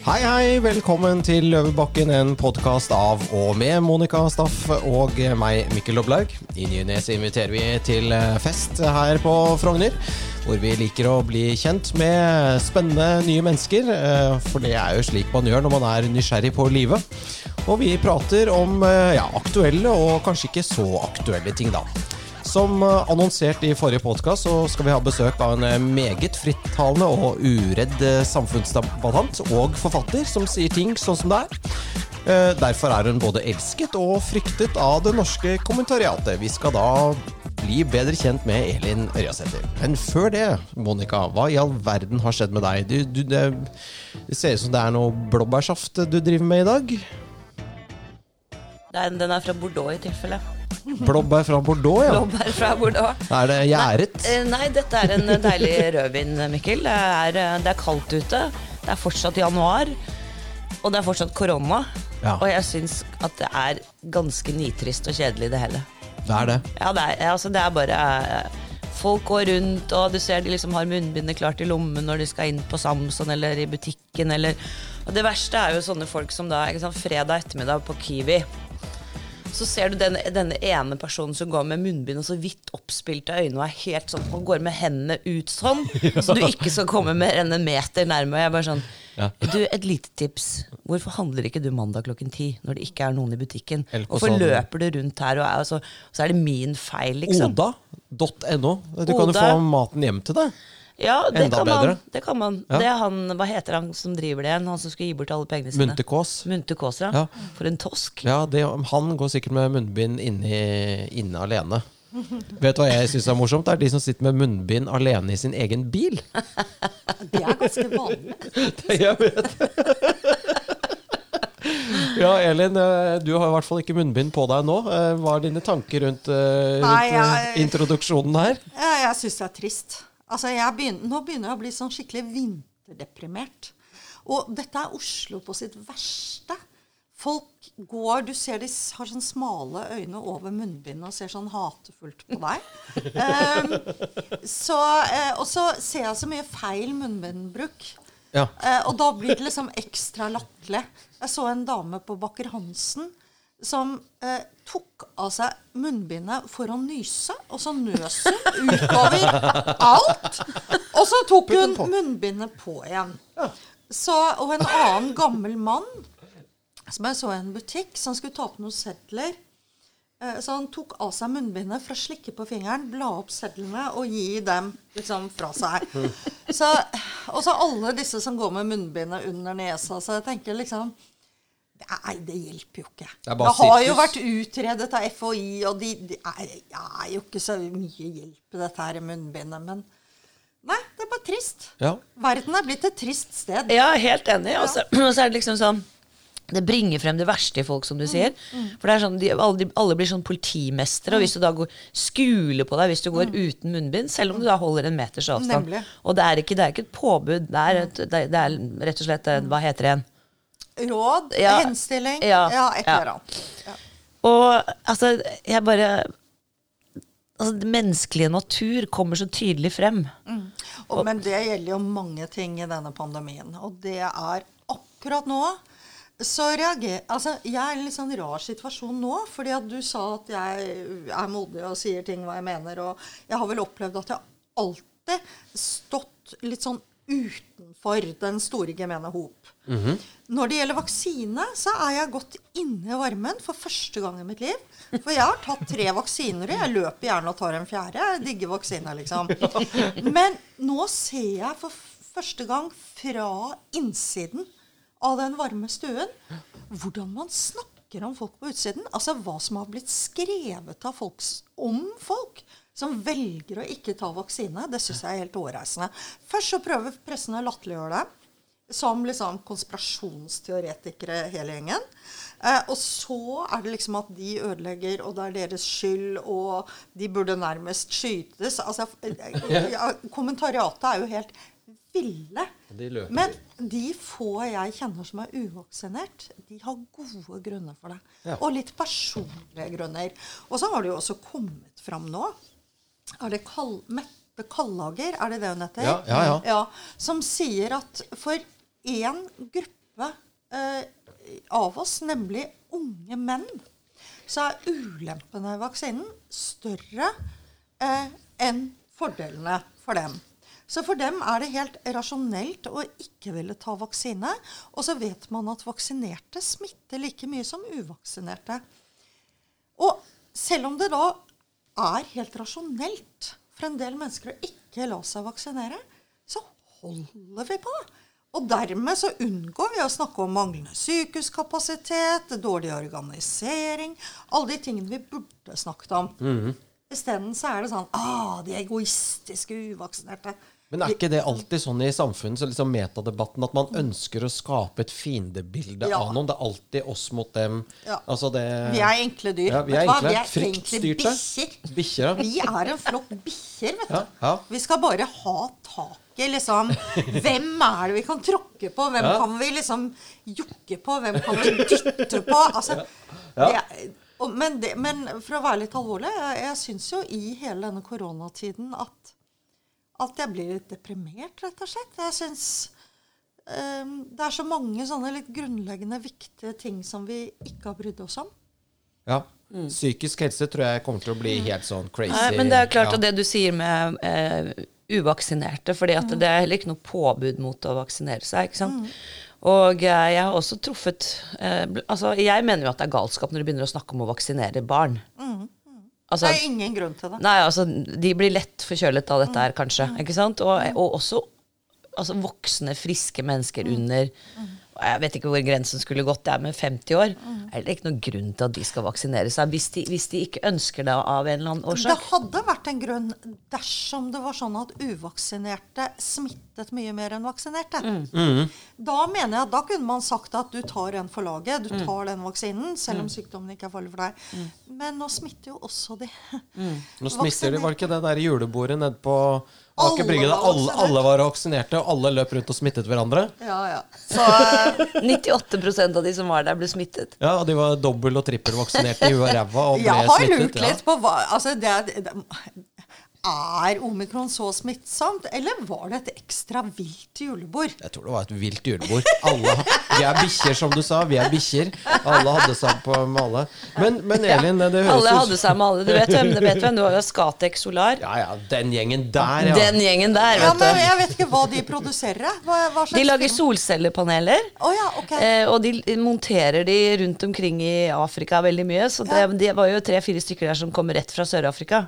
Hei, hei. Velkommen til Løvebakken, en podkast av og med Monica Staff og meg, Mikkel Loblaug. I ny og ne inviterer vi til fest her på Frogner. Hvor vi liker å bli kjent med spennende nye mennesker. eh, For det er jo slik man gjør når man er nysgjerrig på livet. Og vi prater om eh, ja, aktuelle og kanskje ikke så aktuelle ting, da. Som eh, annonsert i forrige podkast, skal vi ha besøk av en eh, meget frittalende og uredd eh, samfunnsdebattant og forfatter som sier ting sånn som det er. Derfor er hun både elsket og fryktet av det norske kommentariatet. Vi skal da bli bedre kjent med Elin Ørjasæter. Men før det, Monica, hva i all verden har skjedd med deg? Du, du, det, det ser ut som det er noe blåbærsaft du driver med i dag. Den, den er fra Bordeaux i tilfelle. Blåbær fra Bordeaux, ja. Blåbær fra Bordeaux. Er det gjæret? Nei, Nei, dette er en deilig rødvin, Mikkel. Det er, eh, det er kaldt ute. Det er fortsatt januar. Og det er fortsatt korona. Ja. Og jeg syns at det er ganske nitrist og kjedelig, det hele. Det er det. Ja, det er, altså, det er bare eh, Folk går rundt, og du ser de liksom har munnbindet klart i lommen når de skal inn på Samson eller i butikken. Eller, og det verste er jo sånne folk som da sant, fredag ettermiddag på Kiwi. Så ser du denne, denne ene personen som går med munnbind og så vidt oppspilte øyne og er helt sånn, og går med hendene ut sånn, så du ikke skal komme mer enn en meter nærme. Og jeg bare sånn Du, et lite tips. Hvorfor handler ikke du mandag klokken ti når det ikke er noen i butikken? Hvorfor sånn- løper du rundt her, og, er, altså, så er det min feil, liksom? Oda.no. Du kan jo få maten hjem til deg. Ja, det Enda kan bedre. man. Det kan man. Ja. Det er han, hva heter han som driver det igjen? Han som skal gi bort alle pengene sine? Munterkås. Munter Kaasa. Ja. For en tosk. Ja, det, han går sikkert med munnbind inne, inne alene. Vet du hva jeg syns er morsomt? Det er de som sitter med munnbind alene i sin egen bil. Det er ganske vanlig. Jeg vet Ja, Elin, eh, du har i hvert fall ikke munnbind på deg nå. Eh, Hva er dine tanker rundt, eh, rundt Nei, jeg- introduksjonen her? Jeg, jeg syns det er trist. Altså, jeg begynner, nå begynner jeg å bli sånn skikkelig vinterdeprimert. Og dette er Oslo på sitt verste. Folk går Du ser de har sånn smale øyne over munnbindet og ser sånn hatefullt på deg. Um, så, eh, og så ser jeg så mye feil munnbindbruk. Ja. Eh, og da blir det liksom ekstra latterlig. Jeg så en dame på Bakker Hansen som eh, tok av seg munnbindet for å nyse, og så nøs hun utover alt. Og så tok hun munnbindet på igjen. Så, og en annen gammel mann som jeg så i en butikk, som skulle ta opp noen sedler. Eh, Så han tok av seg munnbindet for å slikke på fingeren, bla opp sedlene og gi dem liksom fra seg. Så, og så alle disse som går med munnbindet under nesa. Så jeg tenker liksom Nei, det hjelper jo ikke. Det Det, har jo vært utredet av FHI, og det de er, er jo ikke så mye hjelp i dette her munnbindet. Men nei, det er bare trist. Ja. Verden er blitt et trist sted. Ja, helt enig. Og så og så er det liksom sånn det bringer frem det verste i folk, som du sier. For det er sånn, de, alle, de, alle blir sånn politimestere. Og hvis du da går, skuler på deg hvis du går uten munnbind, selv om du da holder en meters avstand. Nemlig. Og det er, ikke, det er ikke et påbud. Det er, et, det er, det er rett og slett Hva heter det igjen? Råd, Ja. henstilling, Ja. ja, et eller annet. Ja. Og altså, jeg bare Altså, det menneskelige natur kommer så tydelig frem. Og, men det gjelder jo mange ting i denne pandemien. Og det er akkurat nå så reager, Altså, jeg er i en litt sånn rar situasjon nå. Fordi at du sa at jeg er modig og sier ting hva jeg mener. Og jeg har vel opplevd at jeg alltid stått litt sånn utenfor den store gemene hop. Når det gjelder vaksine, så er jeg gått inne i varmen for første gang i mitt liv. For jeg har tatt tre vaksiner, og jeg løper gjerne og tar en fjerde. Jeg digger vaksiner, liksom. Men nå ser jeg for første gang fra innsiden av den varme stuen hvordan man snakker om folk på utsiden. Altså hva som har blitt skrevet av folk om folk som velger å ikke ta vaksine. Det syns jeg er helt hårreisende. Først så prøver pressen å latterliggjøre det som liksom konspirasjonsteoretikere hele gjengen. Eh, og så er det liksom at de ødelegger, og det er deres skyld, og de burde nærmest skytes. Altså, eh, ja, kommentariatet er jo helt ville. De. Men de få jeg kjenner som er uvaksinert, de har gode grunner for det. Ja. Og litt personlige grunner. Og så har det jo også kommet fram nå. Er det Kall Mette Kallager, er det det hun heter? Ja, ja, ja. Som sier at for én gruppe eh, av oss, nemlig unge menn, så er ulempene ved vaksinen større eh, enn fordelene for dem. Så for dem er det helt rasjonelt å ikke ville ta vaksine. Og så vet man at vaksinerte smitter like mye som uvaksinerte. Og selv om det da er helt rasjonelt for en del mennesker å ikke la seg vaksinere, så holder vi på. Og dermed så unngår vi å snakke om manglende sykehuskapasitet, dårlig organisering, alle de tingene vi burde snakket om. Mm. Isteden så er det sånn ah, de egoistiske uvaksinerte. Men er ikke det alltid sånn i samfunnet, så liksom metadebatten, at man ønsker å skape et fiendebilde Ja. av noen? Det er alltid oss mot dem. Ja. Altså det Vi er enkle dyr. Ja, vi er enkle. Vi er egentlig bikkjer. Vi er en flokk bikkjer, vet du. Vi skal bare ha tak i liksom Hvem er det vi kan tråkke på? Hvem Ja. kan vi liksom jokke på? Hvem kan vi dytte på? Altså, Ja. det, og, men, det, men for å være litt alvorlig, jeg, jeg syns jo i hele denne koronatiden at, at jeg blir litt deprimert, rett og slett. Jeg syns um, det er så mange sånne litt grunnleggende viktige ting som vi ikke har brydd oss om. ja. Psykisk helse tror jeg kommer til å bli helt sånn crazy. Nei, men det er klart ja. at det du sier med eh, uvaksinerte, fordi at det er heller ikke noe påbud mot å vaksinere seg. ikke sant? Og eh, jeg har også truffet eh, altså Jeg mener jo at det er galskap når du begynner å snakke om å vaksinere barn. Altså, Det er ingen grunn til det. Nei, altså, de blir lett forkjølet av dette her, kanskje. Ikke sant? Og, og også altså, voksne, friske mennesker under Jeg vet ikke hvor grensen skulle gått, det er med 50 år. Er det ikke noen grunn til at de skal vaksinere seg, hvis de, hvis de ikke ønsker det av en eller annen årsak? Det hadde vært en grunn dersom det var sånn at uvaksinerte smittet mye mer enn vaksinerte. Da mener jeg at da kunne man sagt at du tar en for laget, du tar den vaksinen, selv om sykdommen ikke er farlig for deg. Men nå smitter jo også de. Nå smitter de, var ikke det der julebordet nede på Alle Brygge? da var Alle, alle var vaksinerte, og alle løp rundt og smittet hverandre? Ja, ja. Så eh, 98% av de som var der, ble smittet. Ja, og de var dobbel- og trippelvaksinerte i huet og ræva og ble jeg har smittet. lurt litt på hva altså det, det, Er omikron så smittsomt, eller var det et ekstra vilt julebord? Jeg tror det var et vilt julebord. Alle, vi er bikkjer, som du sa. Vi er bikkjer. Alle hadde seg på med alle. Men, men Elin, det høres Alle hadde seg med alle. Du vet hvem? Du vet hvem? Du har jo Skatex Solar. Ja, ja, den gjengen der, ja. Den gjengen der, Ja, men. Jeg vet ikke hva de produserer. Hva, hva slags De lager film? solcellepaneler. Oh, ja, ok. Eh, og de monterer de rundt omkring i Afrika veldig mye. Så det, det var jo tre-fire stykker der som kom rett fra Sør-Afrika.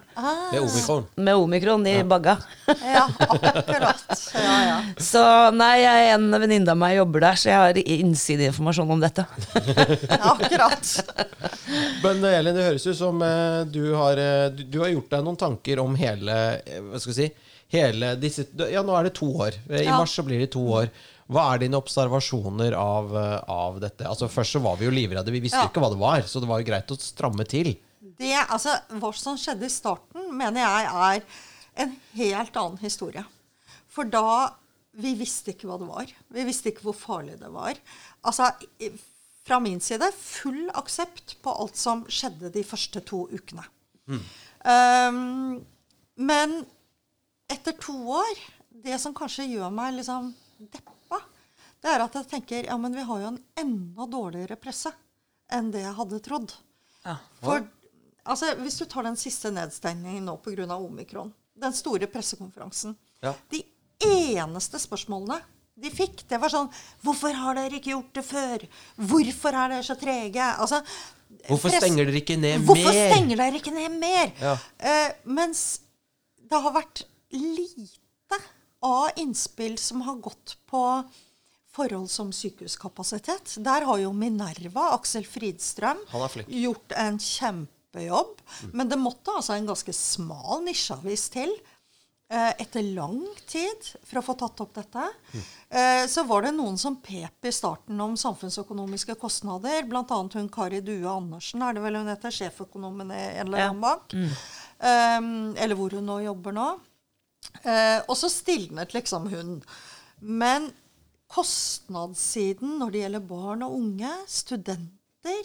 Det er omikron. Med omikron i bagga. Ja, akkurat. Ja, ja. Så nei, jeg, en venninne av meg jobber der, så jeg har innsideinformasjon om dette. Akkurat. Men eh, Elin, det høres ut som eh, du har, eh, du, du har gjort deg noen tanker om hele Hva skal vi si hele disse, Ja, nå er det to år. I Ja. mars så blir det to år. Hva er dine observasjoner av, av dette? Altså Først så var vi jo livredde. Vi visste Ja. ikke hva det var, så det var jo greit å stramme til. Det, altså, hva som skjedde i starten, mener jeg er en helt annen historie. For da Vi visste ikke hva det var. Vi visste ikke hvor farlig det var. Altså, fra min side full aksept på alt som skjedde de første to ukene. Um, men etter to år Det som kanskje gjør meg liksom deppa, det er at jeg tenker ja, men vi har jo en enda dårligere presse enn det jeg hadde trodd. For altså, hvis du tar den siste nedstengningen nå pga. omikron, den store pressekonferansen Ja. De eneste spørsmålene de fikk, det var sånn Hvorfor har dere ikke gjort det før? Hvorfor er dere så trege? Altså, Hvorfor stenger dere ikke ned Hvorfor mer? stenger dere ikke ned mer? Ja. Uh, mens det har vært lite av innspill som har gått på forhold som sykehuskapasitet. Der har jo Minerva, Aksel Fridstrøm, gjort en kjempejobb. Men det måtte altså en ganske smal nisjeavis til. eh, Etter lang tid for å få tatt opp dette. Eh, Så var det noen som pep i starten om samfunnsøkonomiske kostnader. Blant annet hun Kari Due Andersen, er det vel hun heter, sjeføkonomen i en eller annen bank. Um, eller hvor hun nå jobber nå. Eh, og så stilnet liksom hun. Men kostnadssiden når det gjelder barn og unge, studenter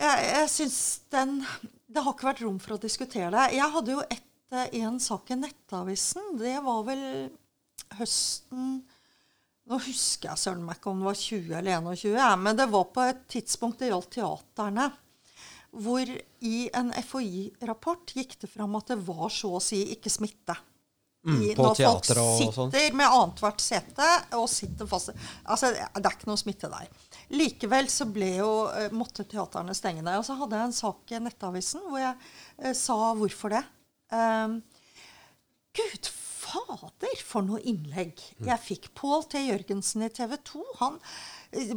Jeg, jeg syns den Det har ikke vært rom for å diskutere det. Jeg hadde jo ett eh, en sak i Nettavisen. Det var vel høsten Nå husker jeg søren meg ikke om det var 20 eller 21, men det var på et tidspunkt det gjaldt teaterne. Hvor i en FHI-rapport gikk det fram at det var så å si ikke smitte. Mm, I, på når folk og sånn. sitter med annethvert sete og sitter fast Altså, det er ikke noe smitte der. Likevel så ble jo, eh, måtte teaterne stenge ned. Og så hadde jeg en sak i Nettavisen hvor jeg eh, sa hvorfor det. Um, Gud fader, for noe innlegg jeg fikk. Pål T. Jørgensen i TV 2, han eh,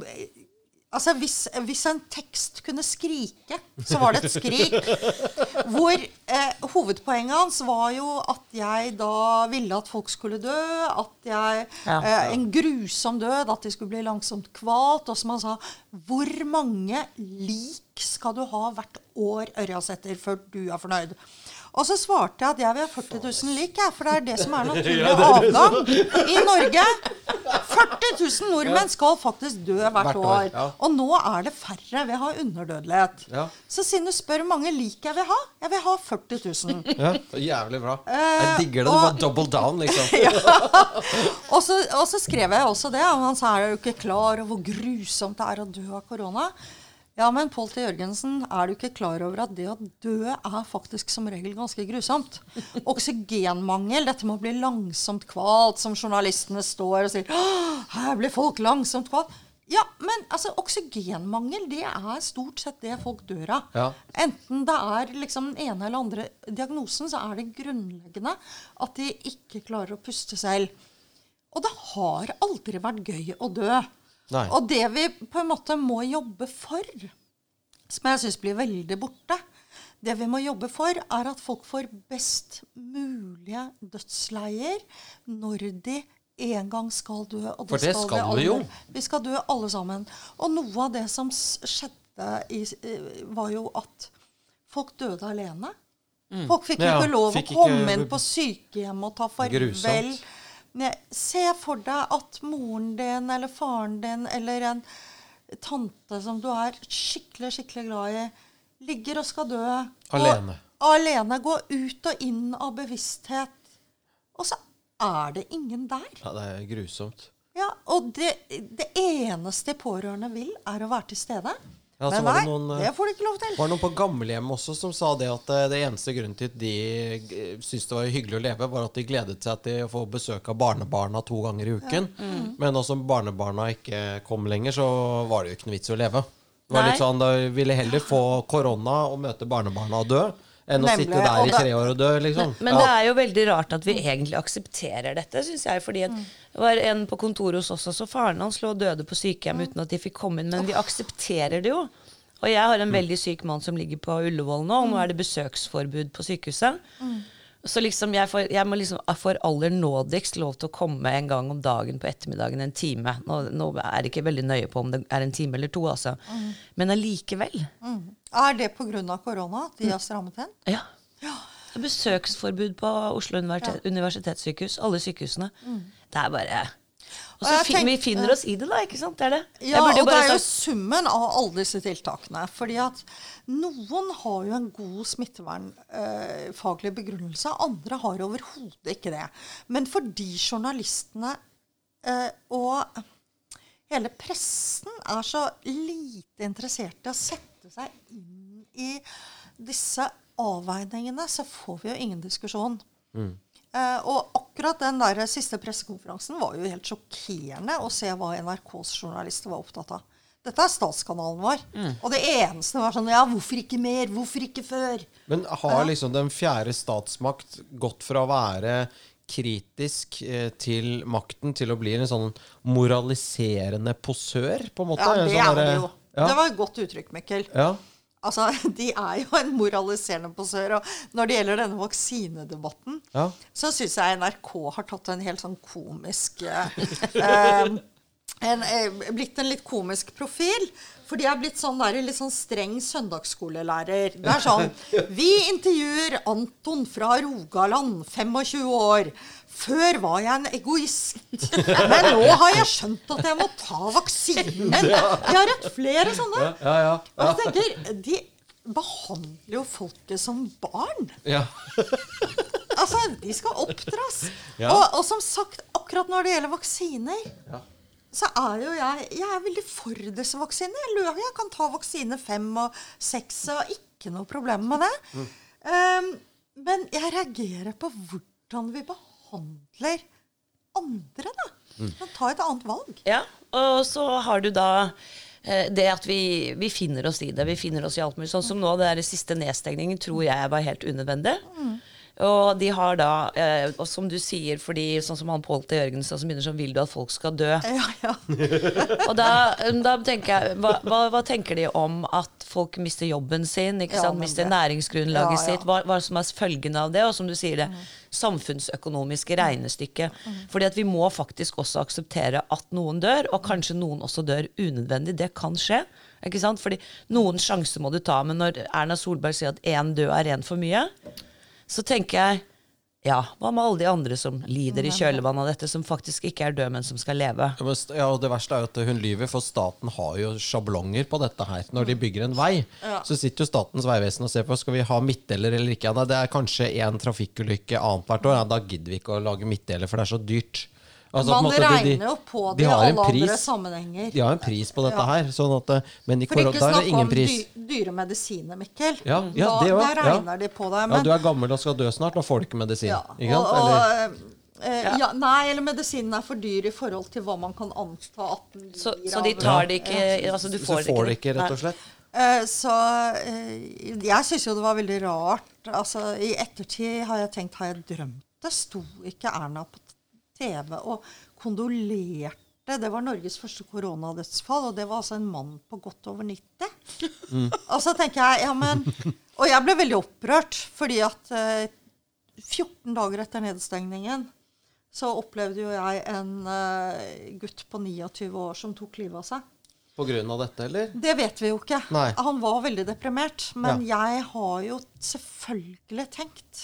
Altså, hvis, hvis en tekst kunne skrike, så var det et skrik. Hvor eh, hovedpoenget hans var jo at jeg da ville at folk skulle dø. At jeg Ja. eh, En grusom død, at de skulle bli langsomt kvalt. Og som han sa, hvor mange lik skal du ha hvert år, Ørjasæter, før du er fornøyd? Og så svarte jeg at jeg vil ha 40 000 lik, jeg, for det er det som er naturlig avgang i Norge. 40 000 nordmenn skal faktisk dø hvert, år. Og nå er det færre. Vi har underdødelighet. Så siden du spør hvor mange lik jeg vil ha, jeg vil ha 40 000. Ja, jævlig bra. Jeg digger det. Du bare double down, liksom. Og så, og så skrev jeg også det. Og han sa er du ikke klar over hvor grusomt det er å dø av korona. Ja, men Pål T. Jørgensen, er du ikke klar over at det å dø er faktisk som regel ganske grusomt? Oksygenmangel, dette med å bli langsomt kvalt, som journalistene står og sier «Åh, her blir folk langsomt kvalt. Ja, men altså, oksygenmangel det er stort sett det folk dør av. Ja. Enten det er liksom den ene eller andre diagnosen, så er det grunnleggende at de ikke klarer å puste selv. Og det har aldri vært gøy å dø. Nei. Og det vi på en måte må jobbe for, som jeg syns blir veldig borte, det vi må jobbe for, er at folk får best mulige dødsleier når de en gang skal dø. Og For det skal vi vi jo. Vi skal dø alle sammen. Og noe av det som skjedde, i, eh, var jo at folk døde alene. Folk fikk Mm. Ja, ikke lov å komme ikke- inn på sykehjem og ta farvel. Grusomt. Se for deg at moren din eller faren din eller en tante som du er skikkelig, skikkelig glad i, ligger og skal dø. Alene. Og alene. Gå ut og inn av bevissthet. Og så er det ingen der. Ja, det er grusomt. Ja, Og det, det eneste pårørende vil, er å være til stede. Ja, Men nei, det noen, eh, det får de ikke lov til. var noen på gamlehjem også som sa det at eh, det eneste grunnen til at de eh, syntes det var hyggelig å leve, var at de gledet seg til å få besøk av barnebarna to ganger i uken. Mm. Men nå som barnebarna ikke kom lenger, så var det jo ikke noe vits i å leve. Det var litt sånn, Da ville heller få korona og møte barnebarna og dø, enn å sitte der i tre år og dø, liksom. Men det er jo veldig rart at vi egentlig aksepterer dette, syns jeg. fordi at det var en på kontoret hos oss også, faren hans lå og døde på sykehjem uten at de fikk komme inn. Men vi aksepterer det jo. Og jeg har en veldig syk mann som ligger på Ullevål nå, og nå er det besøksforbud på sykehuset. Så liksom jeg, får, jeg må liksom for aller nådigst lov til å komme en gang om dagen på ettermiddagen en time. Nå, nå er jeg ikke veldig nøye på om det er en time eller to, altså. Men allikevel. Er det pga. korona at de har strammet inn? Ja. Er besøksforbud på Oslo universitet, universitetssykehus. Alle sykehusene. Det er bare Og så fin, vi finner oss i det, da. ikke sant? Det er det. Ja, og det er jo summen av alle disse tiltakene. Fordi at noen har jo en god smittevernfaglig begrunnelse, andre har overhodet ikke det. Men fordi journalistene eh, og hele pressen er så lite interessert i å sette seg inn i disse avveiningene, så får vi jo ingen diskusjon. Eh, og akkurat den der siste pressekonferansen var jo helt sjokkerende å se hva NRKs journalister var opptatt av. Dette er statskanalen vår. Og det eneste var sånn Ja, hvorfor ikke mer? Hvorfor ikke før? Men har liksom den fjerde statsmakt gått fra å være kritisk eh, til makten til å bli en sånn moraliserende posør, på en måte? Ja, det sånn er det jo. Ja, Det var et godt uttrykk, Mikkel. ja. Altså, De er jo en moraliserende posør. Og når det gjelder denne vaksinedebatten, Ja. så syns jeg NRK har tatt en helt sånn komisk eh, en, eh, Blitt en litt komisk profil. For de er blitt sånn der, litt sånn streng søndagsskolelærer. Det er sånn Vi intervjuer Anton fra Rogaland, 25 år. Før var jeg en egoist. Men nå har jeg skjønt at jeg må ta vaksinen Jeg har rett flere sånne. Og jeg tenker, De behandler jo folket som barn. ja. Altså, De skal oppdras. Ja. Og, og som sagt, akkurat når det gjelder vaksiner så er jo jeg Jeg er veldig for disse vaksinene. Jeg, kan ta vaksine fem og seks og ikke noe problem med det. Um, men jeg reagerer på hvordan vi behandler andre, da. Kan ta et annet valg. Ja, og så har du da eh, det at vi, vi finner oss i det. Vi finner oss i alt mulig. Sånn som nå, det der siste nedstengningen tror jeg var helt unødvendig. Og de har da, eh, og som du sier, fordi sånn som han Pål T. Jørgensen som begynner sånn Vil du at folk skal dø? Ja, ja. Og da, da tenker jeg hva, hva, hva tenker de om at folk mister jobben sin? Ikke Ja, sant? men Mister næringsgrunnlaget Ja, ja. sitt? Hva, hva som er følgen av det? Og som du sier det, samfunnsøkonomiske regnestykke. Fordi at vi må faktisk også akseptere at noen dør, og kanskje noen også dør unødvendig. Det kan skje. Ikke sant? Fordi noen sjanser må du ta. Men når Erna Solberg sier at én død er én for mye, så tenker jeg ja, hva med alle de andre som lider i kjølvannet av dette, som faktisk ikke er døde, men som skal leve? Ja, Ja, og Det verste er jo at hun lyver, for staten har jo sjablonger på dette her. Når de bygger en vei, så sitter jo Statens vegvesen og ser på skal vi ha midtdeler eller ikke. Ja, nei, det er kanskje én trafikkulykke annethvert år. Ja, da gidder vi ikke å lage midtdeler, for det er så dyrt. Altså, på Man måte, regner jo på de det i alle pris. andre sammenhenger. De har en pris på dette Ja. her. Sånn at, men i For ikke det snakke om pris. dy dyre medisiner, Mikkel. Ja, ja, da, det da ja. regner de på deg. Ja, Men, du er gammel og skal dø snart, da får du ikke medisin. ja, Ikke og, Eller, og, eh, ja, nei, eller medisinen er for dyr i forhold til hva man kan anta at den gir Så, så de tar det ikke altså du så får, får det ikke, rett og slett. Uh, Så uh, jeg syns jo det var veldig rart. Altså, I ettertid har jeg tenkt Har jeg drømt det? Sto ikke Erna på TV og kondolerte? Det var Norges første koronadødsfall, og det var altså en mann på godt over 90. Og så tenker jeg, ja, men Og jeg ble veldig opprørt, fordi at eh, 14 dager etter nedstengningen så opplevde jo jeg en eh, gutt på 29 år som tok livet av seg. På grunn av dette, eller? Det vet vi jo ikke. Nei. Han var veldig deprimert. Men jeg har jo selvfølgelig tenkt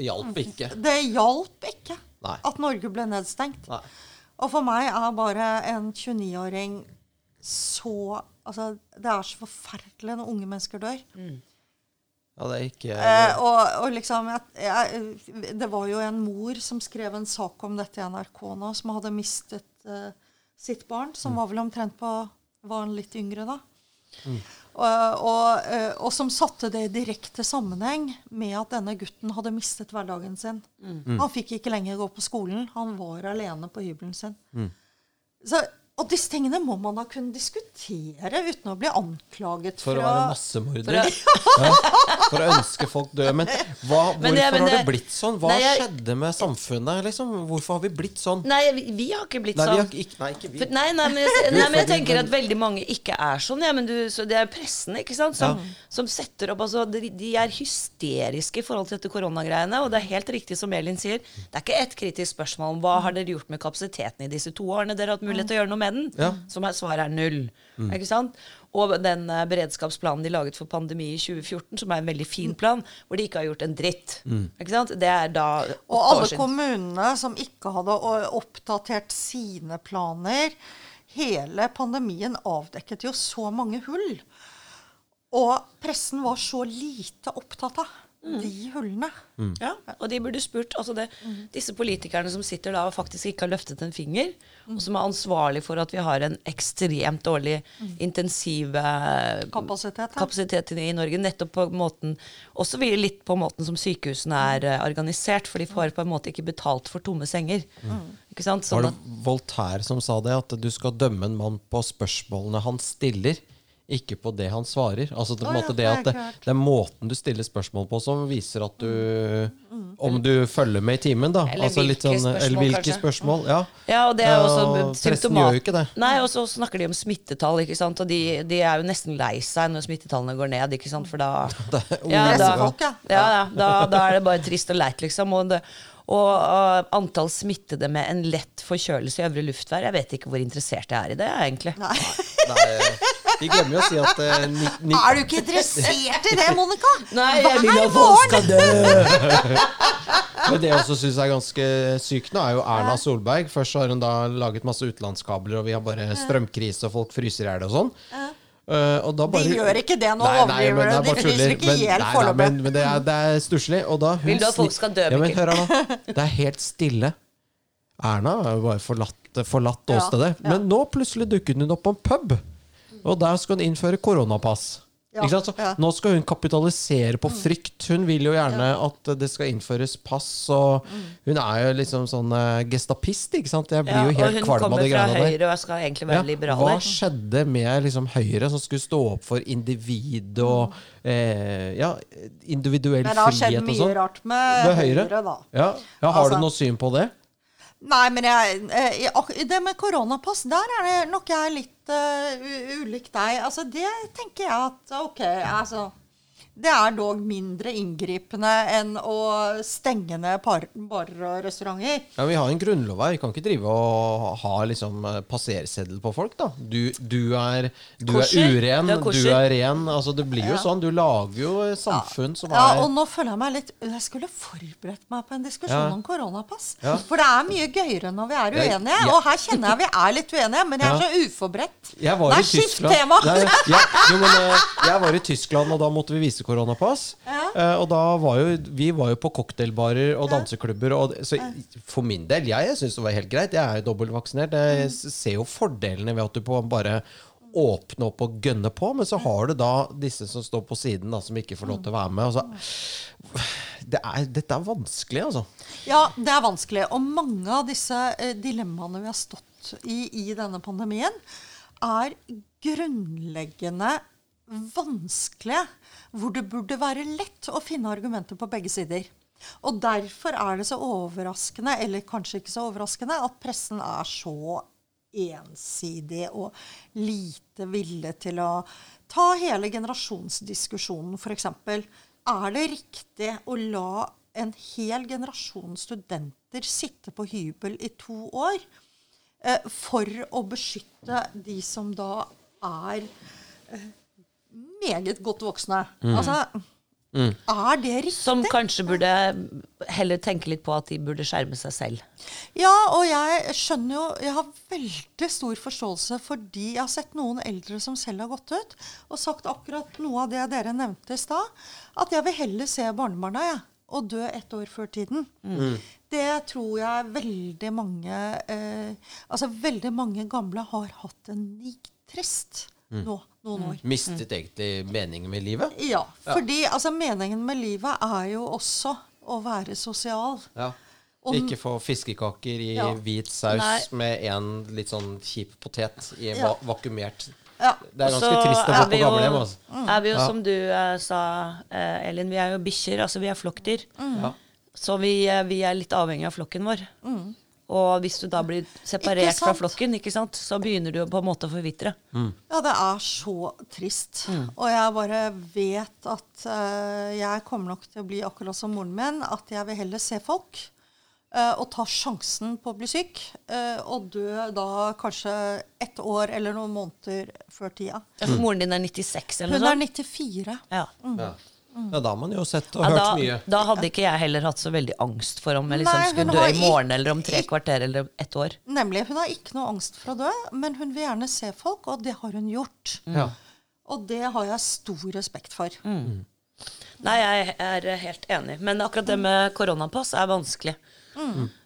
Hjalp ikke. Det hjalp ikke Nei. at Norge ble nedstengt. Nei. Og for meg er bare en 29-åring så Altså, det er så forferdelig når unge mennesker dør. Ja, det er ikke Eh, og, og liksom jeg, jeg, Det var jo en mor som skrev en sak om dette i NRK nå, som hadde mistet uh, sitt barn, som var vel omtrent på Var han litt yngre da? Og, og, eh, og som satte det i direkte sammenheng med at denne gutten hadde mistet hverdagen sin. Han fikk ikke lenger gå på skolen. Han var alene på hybelen sin. Så, og disse tingene må man da kunne diskutere uten å bli anklaget For å være massemorder. Ja, for å ønske folk død. Men hva, hvorfor Men det- men har det det- blitt sånn? Hva Nei, jeg- skjedde med samfunnet? Liksom? Hvorfor har vi blitt sånn? Nei, vi, har ikke blitt Nei, sånn. har ikke, nei, ikke vi. For, nei, nei, men jeg, nei, men jeg tenker at veldig mange ikke er sånn. Ja, men du, så det er pressen ikke sant, som, som setter opp altså, de, de er hysteriske i forhold til dette koronagreiene. Og det er helt riktig som Elin sier. Det er ikke ett kritisk spørsmål om hva har dere gjort med kapasiteten i disse to årene dere har hatt mulighet til å gjøre noe med den. Ja. Som er, svaret er null. Ikke sant? Og den uh, beredskapsplanen de laget for pandemi i 2014, som er en veldig fin plan, hvor de ikke har gjort en dritt. Ikke sant? Det er da Og alle kommunene som ikke hadde oppdatert sine planer Hele pandemien avdekket jo så mange hull. Og pressen var så lite opptatt av de hullene. Ja, og de burde spurt altså det, Disse politikerne som sitter da og faktisk ikke har løftet en finger, og som er ansvarlig for at vi har en ekstremt dårlig intensiv eh, Kapasitet, kapasitet i, Norge, nettopp på måten Også vi- litt på måten som sykehusene er eh, organisert, for de får på en måte ikke betalt for tomme senger. Ikke sant? Var Sånn det Voltaire som sa det? At du skal dømme en mann på spørsmålene han stiller, ikke på det han svarer. Altså det, oh, måte ja, det, det at det, det er måten du stiller spørsmål på, som viser at du Om du følger med i timen, da. Eller altså litt hvilke sånn, spørsmål, eller hvilke spørsmål. Ja. ja, og det er også Ja, symptomat- gjør jo ikke det. Nei, og så snakker de om smittetall, ikke sant? og de, de er jo nesten lei seg når smittetallene går ned, ikke sant? for da er Ja, da, ja. ja, ja, da, da er det bare trist og leit, liksom. Og, det, og uh, antall smittede med en lett forkjølelse i øvre luftvær, jeg vet ikke hvor interessert jeg er i det, jeg, egentlig. Nei. Nei, de glemmer jo å si at uh, ni, ni, Er du ikke interessert i det, Monica? Nei, jeg vil at folk skal dø! Men det jeg også syns er ganske sykt nå, er jo Erna Solberg. Først har hun da laget masse utenlandskabler, og vi har bare strømkrise, og folk fryser i hjel og sånn. Uh, og da bare, De gjør ikke det nå, er overdriver du. De fryser ikke i Men- hjel foreløpig. Men, men det er, det er stusslig. Vil du at folk skal dø, Ja, men hør her nå. Det er helt stille. Erna har jo bare forlatt, forlatt åstedet. ja. Men nå plutselig dukket hun opp på en pub, og der skal hun innføre koronapass. Ja, ja. Nå skal hun kapitalisere på frykt. Hun vil jo gjerne at det skal innføres pass, og hun er jo liksom sånn eh, gestapist, ikke sant? Jeg blir Ja, jo helt kvalm av kommer de fra greiene der. Høyre og skal egentlig Ja, liberaler. hva skjedde med liksom Høyre, som skulle stå opp for individ og eh, ja, individuell Men det har skjedd mye sånn? rart med, med Høyre? Høyre, da. Ja, ja Har Altså- du noe syn på det? Nei, men jeg, eh, det med koronapass, der er det nok jeg litt uh, ulik deg. Altså, det tenker jeg at OK, altså Det er dog mindre inngripende enn å stenge ned par- barer og restauranter. Ja, Vi har en grunnlov her. Vi kan ikke drive og ha liksom eh, passerseddel på folk, da. Du, du, er, du er uren, Du er du er ren. Altså, det blir jo sånn. Du lager jo samfunn samfunn som Ja, er og nå føler jeg meg litt Jeg skulle forberedt meg på en diskusjon Ja. om koronapass. Ja. For det er mye gøyere når vi er uenige. ja. Og her kjenner jeg vi er litt uenige, men jeg er Ja. så uforberedt. Jeg var Nei, i skift tema! Nei, ja, jo, men, eh, jeg var i Tyskland, og da måtte vi vise koronapass. Ja. Uh, og da var jo Vi var jo på cocktailbarer og danseklubber. Og, så for min del, jeg syns det var helt greit. Jeg er jo dobbeltvaksinert. Jeg ser jo fordelene ved at du på bare åpne opp og gønne på, men så har du da disse som står på siden, da, som ikke får lov til å være med. Altså, det er, dette er vanskelig, altså. Ja, det er vanskelig. Og mange av disse eh, dilemmaene vi har stått i i denne pandemien, er grunnleggende vanskelige. Hvor det burde være lett å finne argumenter på begge sider. Og derfor er det så overraskende, eller kanskje ikke så overraskende, at pressen er så ensidig og lite villig til å ta hele generasjonsdiskusjonen, f.eks. Er det riktig å la en hel generasjon studenter sitte på hybel i to år eh, for å beskytte de som da er eh, meget godt voksne? Altså, er det riktig? Som kanskje burde heller tenke litt på at de burde skjerme seg selv. Ja, og jeg skjønner jo Jeg har veldig stor forståelse fordi jeg har sett noen eldre som selv har gått ut og sagt akkurat noe av det dere nevnte i stad. At jeg vil heller se barnebarna jeg, og dø ett år før tiden. Det tror jeg veldig mange eh, Altså veldig mange gamle har hatt en nitrist nå noen år. Mistet egentlig meningen med livet. Ja, fordi altså, meningen med livet er jo også å være sosial. Ja. Om, Ikke få fiskekaker i Ja. hvit saus Nei. med en litt sånn kjip potet i Ja. va vakuumert Ja. Det er ganske trist å få på gamlehjem. Altså. Er vi jo, Ja. som du uh, sa, uh, Elin, vi er jo bikkjer. Altså vi er flokkdyr. Ja. Så vi, uh, vi er litt avhengig av flokken vår. Og hvis du da blir separert fra flokken, ikke sant, så begynner du på en måte å forvitre. Ja, det er så trist. Og jeg bare vet at uh, jeg kommer nok til å bli akkurat som moren min, at jeg vil heller se folk. uh, og ta sjansen på å bli syk, uh, og dø da kanskje ett år eller noen måneder før tida. Ja, for Moren din er 96 eller Hun er 94. Ja. Ja. Ja, da har man jo sett og Ja, hørt da, mye. da hadde ikke jeg heller hatt så veldig angst for om jeg liksom Nei, skulle dø i morgen ikke- eller om tre kvarter eller ett år. Nemlig. Hun har ikke noe angst for å dø, men hun vil gjerne se folk, og det har hun gjort. Ja. Og det har jeg stor respekt for. Nei, jeg er helt enig. Men akkurat det med koronapass er vanskelig.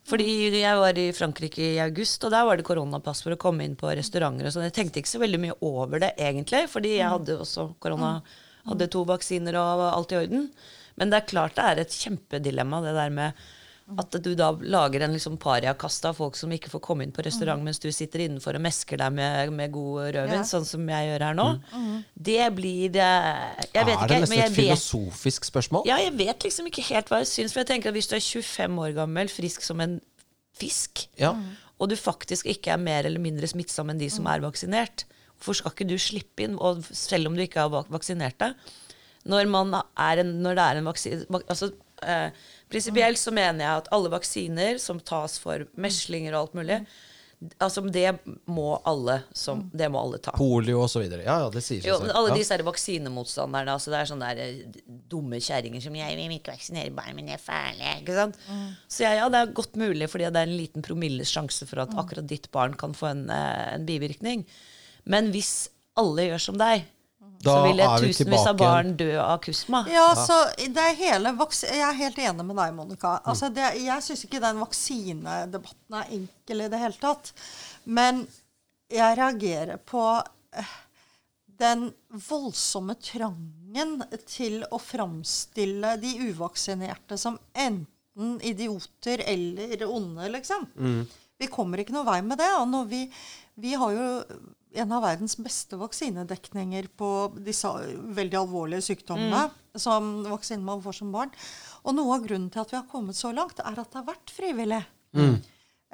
Fordi jeg var i Frankrike i august, og der var det koronapass for å komme inn på restauranter. og sånn. Jeg tenkte ikke så veldig mye over det egentlig, fordi jeg hadde også korona. Hadde to vaksiner og var alt i orden. Men det er klart det er et kjempedilemma, det der med at du da lager en liksom pariakaste av folk som ikke får komme inn på restaurant mens du sitter innenfor og mesker deg med, med god rødvin, Ja. sånn som jeg gjør her nå. Det blir Jeg vet er det nesten et vet filosofisk spørsmål? ja, jeg vet liksom ikke helt hva jeg syns. For jeg tenker at hvis du er 25 år gammel, frisk som en fisk, Ja. og du faktisk ikke er mer eller mindre smittsom enn de som er vaksinert, hvorfor skal ikke du slippe inn, og selv om du ikke har vaksinert deg? Når, man er en, når det er en vaksine altså, eh, Prinsipielt så mener jeg at alle vaksiner som tas for meslinger og alt mulig, altså det må alle, som, det må alle ta. Polio og så videre. Ja, ja, det sier seg Jo, men alle ja. disse her vaksinemotstanderne. Altså det er sånne der, eh, dumme kjerringer som 'Jeg vil ikke vaksinere barn, men det er farlig.' Ikke sant? Så ja, ja, det er godt mulig, fordi det er en liten promilles sjanse for at akkurat ditt barn kan få en, eh, en bivirkning. Men hvis alle gjør som deg, Da så ville tusenvis av barn dø av kusma. Ja, så det er hele Jeg er helt enig med deg, Monica. Altså det, jeg syns ikke den vaksinedebatten er enkel i det hele tatt. Men jeg reagerer på eh, den voldsomme trangen til å framstille de uvaksinerte som enten idioter eller onde, liksom. Vi kommer ikke noe vei med det. Og når vi, vi har jo en av verdens beste vaksinedekninger på disse veldig alvorlige sykdommene som vaksinen man får som barn. Og noe av grunnen til at vi har kommet så langt, er at det har vært frivillig. Eh,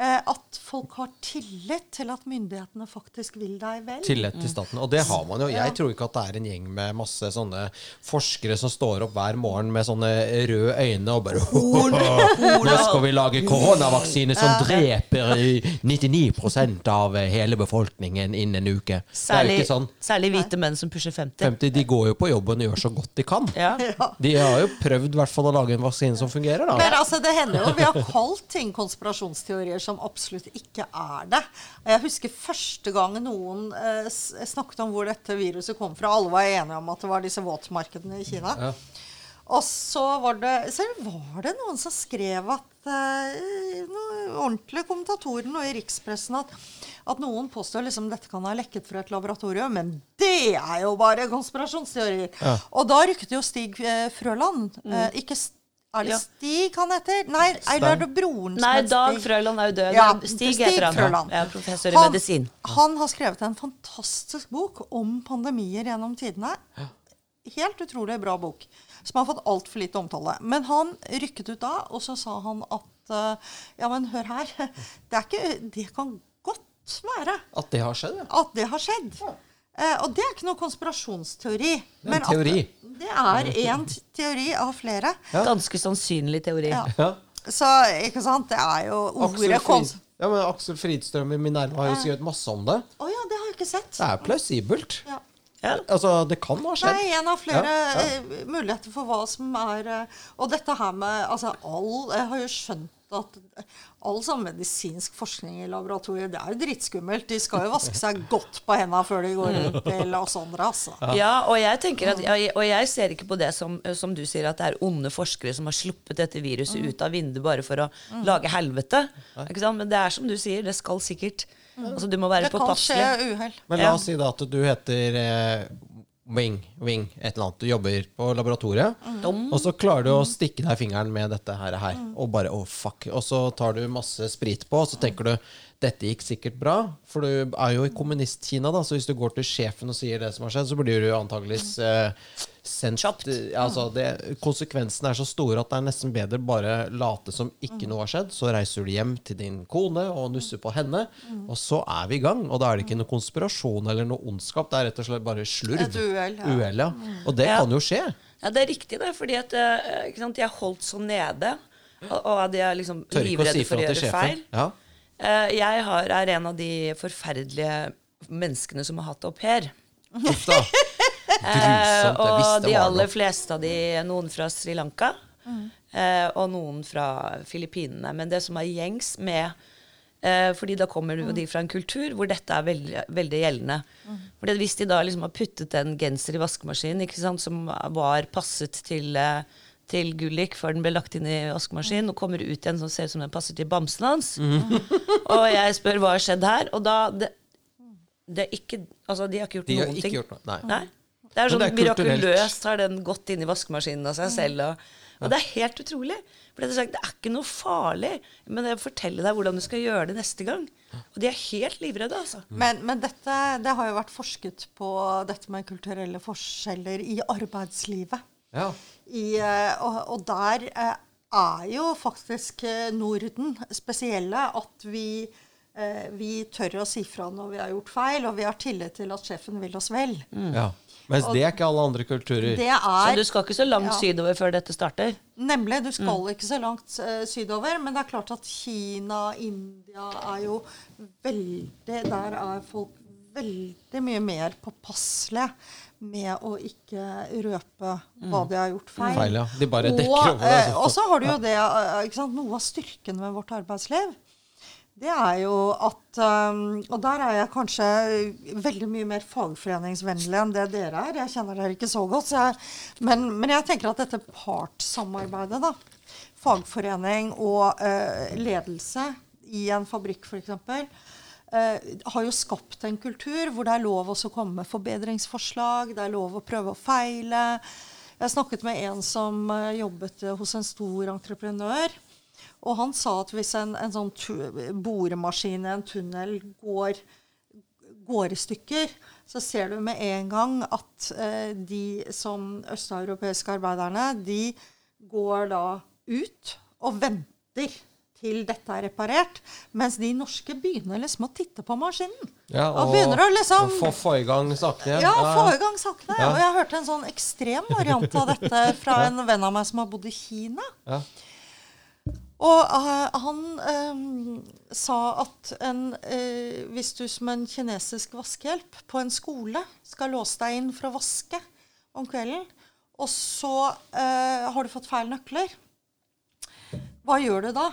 at folk har tillit til at myndighetene faktisk vil deg vel. Tillit til staten. Og det har man jo. Jeg tror ikke at det er en gjeng med masse sånne forskere som står opp hver morgen med sånne røde øyne og bare Nå skal vi lage koronavaksine som dreper 99% av hele befolkningen innen en uke. Særlig, sånn. særlig hvite menn som pusher 50. 50, de går jo på jobben og gjør så godt de kan. Ja. De har jo prøvd i hvert fall å lage en vaksine som fungerer, da. Men altså, det hender jo vi har kalt ting konspirasjonsteorier som absolutt ikke er det. Jeg husker første gang noen eh, snakket om hvor dette viruset kom fra. Alle var enige om at det var disse våtmarkedene i Kina. Ja. Og så var det, så var det noen som skrev at eh, noen ordentlige kommentatorer nå i rikspressen at, at noen påstår liksom dette kan ha lekket fra et laboratorium, men det er jo bare konspirasjonsteorier. Ja. Og da rykket jo Stig eh, Frøland eh, ikke S- Er det Ja. Stig han heter? Nei, eller er det broren som Nei, heter Dag Stig? Frøland er jo død. Ja, Stig, Stig heter han. Frøland. Ja, professor i medisin. Han har skrevet en fantastisk bok om pandemier gjennom tidene. Helt utrolig bra bok, som har fått altfor lite omtale. Men han rykket ut da, og så sa han at uh, Ja, men hør her. Det, er ikke, det kan godt være At det har skjedd, ja. at det har skjedd. Eh, og det er ikke noe konspirasjonsteori. Det er en teori. At det er én teori av flere. Ganske sannsynlig teori. Ja. ja. Så ikke sant, det er jo ordet kons... ja, men Aksel Fridstrøm i Minerva har jo skrevet masse om det. Å ja, det har jeg ikke sett. Det er plausibelt. Ja. Ja. Altså, det kan ha skjedd. Det er en av flere Ja, ja. eh, muligheter for hva som er eh, Og dette her med Altså, all Jeg har jo skjønt at all sånn medisinsk forskning i laboratoriet, det er jo drittskummelt. De skal jo vaske seg godt på hendene før de går rundt til oss andre, altså. Ja, og jeg at Og jeg ser ikke på det som, som du sier, at det er onde forskere som har sluppet dette viruset Mm. ut av vinduet bare for å lage helvete. Ikke sant? Men det er som du sier, det skal sikkert Altså, du må være påpasselig. Det kan skje uhell. Men la oss si da at du heter eh, Wing, Wing, et eller annet. Du jobber på laboratoriet. mm. Og så klarer du å stikke deg fingeren med dette her, her og bare oh fuck. Og så tar du masse sprit på, og så tenker du dette gikk sikkert bra. For du er jo i kommunist-Kina, da, så hvis du går til sjefen og sier det som har skjedd, så blir du antageligvis eh, sendt Chopped. eh, altså det, Konsekvensene er så store at det er nesten bedre bare late som ikke noe har skjedd. Så reiser du hjem til din kone og nusser på henne, og så er vi i gang. Og da er det ikke noe konspirasjon eller noe ondskap, det er rett og slett bare slurv. Et uhell, ja. Uhell, ja. Og det Ja. kan jo skje. Ja, det er riktig, det. Fordi at eh, sant, jeg holdt så nede. Og, og at jeg er liksom livredd si for å gjøre feil. Ja. Eh, jeg har, er en av de forferdelige menneskene som har hatt au pair. Uff da. Eh, Grusomt. Og de aller fleste av de, noen fra Sri Lanka, eh, og noen fra Filippinene. Men det som er gjengs med eh, fordi da kommer jo de fra en kultur hvor dette er veldig, veldig gjeldende. Fordi Hvis de da liksom har puttet en genser i vaskemaskinen ikke sant, som var passet til, til Gullik før den ble lagt inn i vaskemaskinen, og kommer ut igjen som ser ut som den passer til bamsen hans, og jeg spør hva har skjedd her, og da det, det er ikke, altså De har ikke gjort De har noen ikke ting. gjort noe. Nei. Nei. Det er sånn det er mirakuløst har den gått inn i vaskemaskinen av seg selv. Og, og det er helt utrolig. For det er, sagt, det er ikke noe farlig, men jeg forteller deg hvordan du skal gjøre det neste gang. Og de er helt livredde, altså. Men, men dette, det har jo vært forsket på dette med kulturelle forskjeller i arbeidslivet. Ja. I, eh, og, og der eh, er jo faktisk eh, Norden spesielle. At vi, vi tør å si fra når vi har gjort feil, og vi har tillit til at sjefen vil oss vel. ja. Mens det er ikke alle andre kulturer. Det Så er du skal ikke så langt Ja. sydover før dette starter. Nemlig. Du skal ikke så langt uh, sydover. Men det er klart at Kina, India er jo veldig Der er folk veldig mye mer påpasselige med å ikke røpe hva de har gjort feil. Feil, ja. De bare dekker og, over det, eh, altså. og så har du jo det eh, ikke sant? Noe av styrken ved vårt arbeidsliv det er jo at um, Og der er jeg kanskje veldig mye mer fagforeningsvennlig enn det dere er. Jeg kjenner dere ikke så godt. Så jeg, men, men, jeg tenker at dette partssamarbeidet, da, fagforening og uh, ledelse i en fabrikk f.eks., uh, har jo skapt en kultur hvor det er lov å komme med forbedringsforslag, det er lov å prøve å feile. Jeg snakket med en som uh, jobbet hos en stor entreprenør. Og han sa at hvis en, en sånn boremaskin i en tunnel går, går, i stykker, så ser du med en gang at eh, de som østeuropeiske arbeiderne, de går da ut og venter til dette er reparert. Mens de norske begynner liksom å titte på maskinen. Ja, og, og å liksom, få, få i gang sakene. ja, få i gang sakene. Ja. Og jeg hørte en sånn ekstrem variant av dette fra en venn av meg som har bodd i Kina. Ja. Og uh, han um, sa at en, uh, hvis du som en kinesisk vaskehjelp på en skole skal låse deg inn for å vaske om kvelden, og så uh, har du fått feil nøkler, hva gjør du da?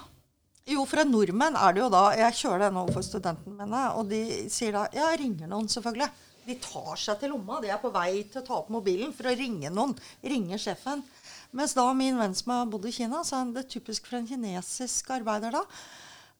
Jo, for en nordmenn er det jo da Jeg kjører den overfor studentene mine, og de sier da Ja, ringer noen, selvfølgelig. De tar seg til lomma. De er på vei til å ta opp mobilen for å ringe noen. Ringer sjefen. Mens da min venn som har bodd i Kina, så er det typisk for en kinesisk arbeider da,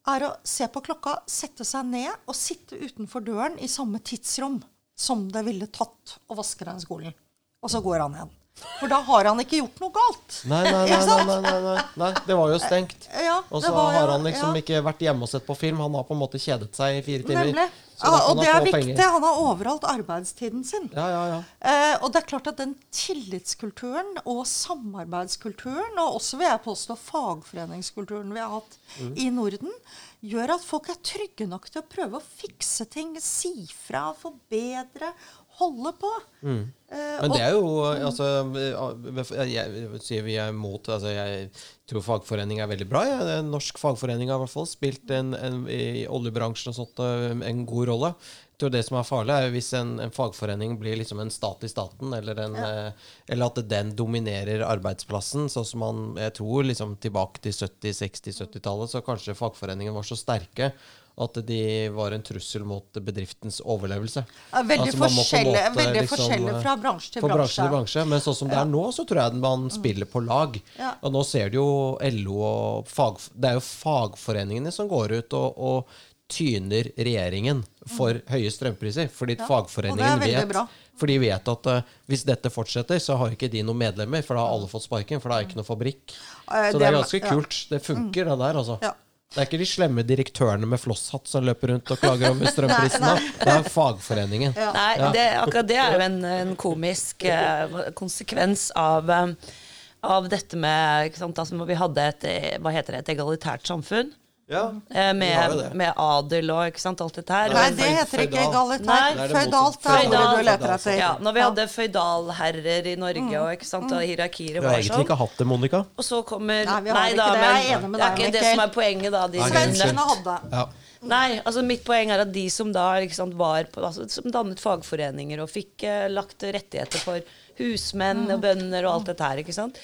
er å se på klokka, sette seg ned og sitte utenfor døren i samme tidsrom som det ville tatt å vaske den skolen. Og så går han igjen. For da har han ikke gjort noe galt. Nei, nei, nei, nei, nei, nei, nei. det var jo stengt. Ja, og så har han liksom ja. ikke vært hjemme og sett på film. Han har på en måte kjedet seg i fire timer. Nemlig. Ja, og det er viktig. Penger. Han har overholdt arbeidstiden sin. Ja, ja, ja. Eh, og det er klart at den tillitskulturen og samarbeidskulturen, og også vil jeg påstå fagforeningskulturen vi har hatt mm. i Norden, gjør at folk er trygge nok til å prøve å fikse ting, si fra, forbedre, holde på. Mm. Eh, Men det er jo altså, Jeg, jeg sier vi er imot altså, Jeg tror fagforening er veldig bra. Ja. Norsk fagforening har i hvert fall spilt en, en, i oljebransjen og sånt, en god rolle. Jeg tror Det som er farlig, er hvis en, en fagforening blir liksom en stat i staten, eller, en, ja. Eh, eller at den dominerer arbeidsplassen. sånn som man, Jeg tror liksom tilbake til 70-, 60-, 70-tallet så kanskje fagforeningene var så sterke at de var en trussel mot bedriftens overlevelse. Ja, veldig altså, forskjellig, veldig liksom, forskjellig fra bransje til bransje. til bransje. Men sånn som det er nå, så tror jeg man mm. spiller på lag. Ja. Og nå ser du jo LO og fag, Det er jo fagforeningene som går ut og, og tyner regjeringen for mm. høye strømpriser. Fordi ja, fagforeningen vet For de vet at uh, hvis dette fortsetter, så har ikke de noen medlemmer. For da har alle fått sparken, for da er ikke noe fabrikk. Så det er ganske kult. Det funker, mm. det der, altså. Ja. Det er ikke de slemme direktørene med flosshatt som løper rundt og klager over strømprisene. Det er fagforeningen. Ja. Nei, det, akkurat det er jo en, en komisk eh, konsekvens av, eh, av dette med altså, Vi hadde et, eh, hva heter det, et egalitært samfunn. Ja, eh, med, med, adel og ikke sant, alt dette her. Nei, det heter ikke egalitær. Føydalt er ordet du leter etter. Ja, når vi hadde føydalherrer i Norge mm. og, ikke sant, og hierarkier og sånn. Vi har egentlig ikke hatt det, Monica. Og så kommer Nei, vi har nei, ikke da, det. Jeg er enig med deg, Det er ikke det som er poenget, da. De Svenskene hadde. Ja. Nei, altså mitt poeng er at de som da sant, var på, altså, Som dannet fagforeninger og fikk eh, lagt rettigheter for husmenn mm. og bønder og alt dette her, ikke sant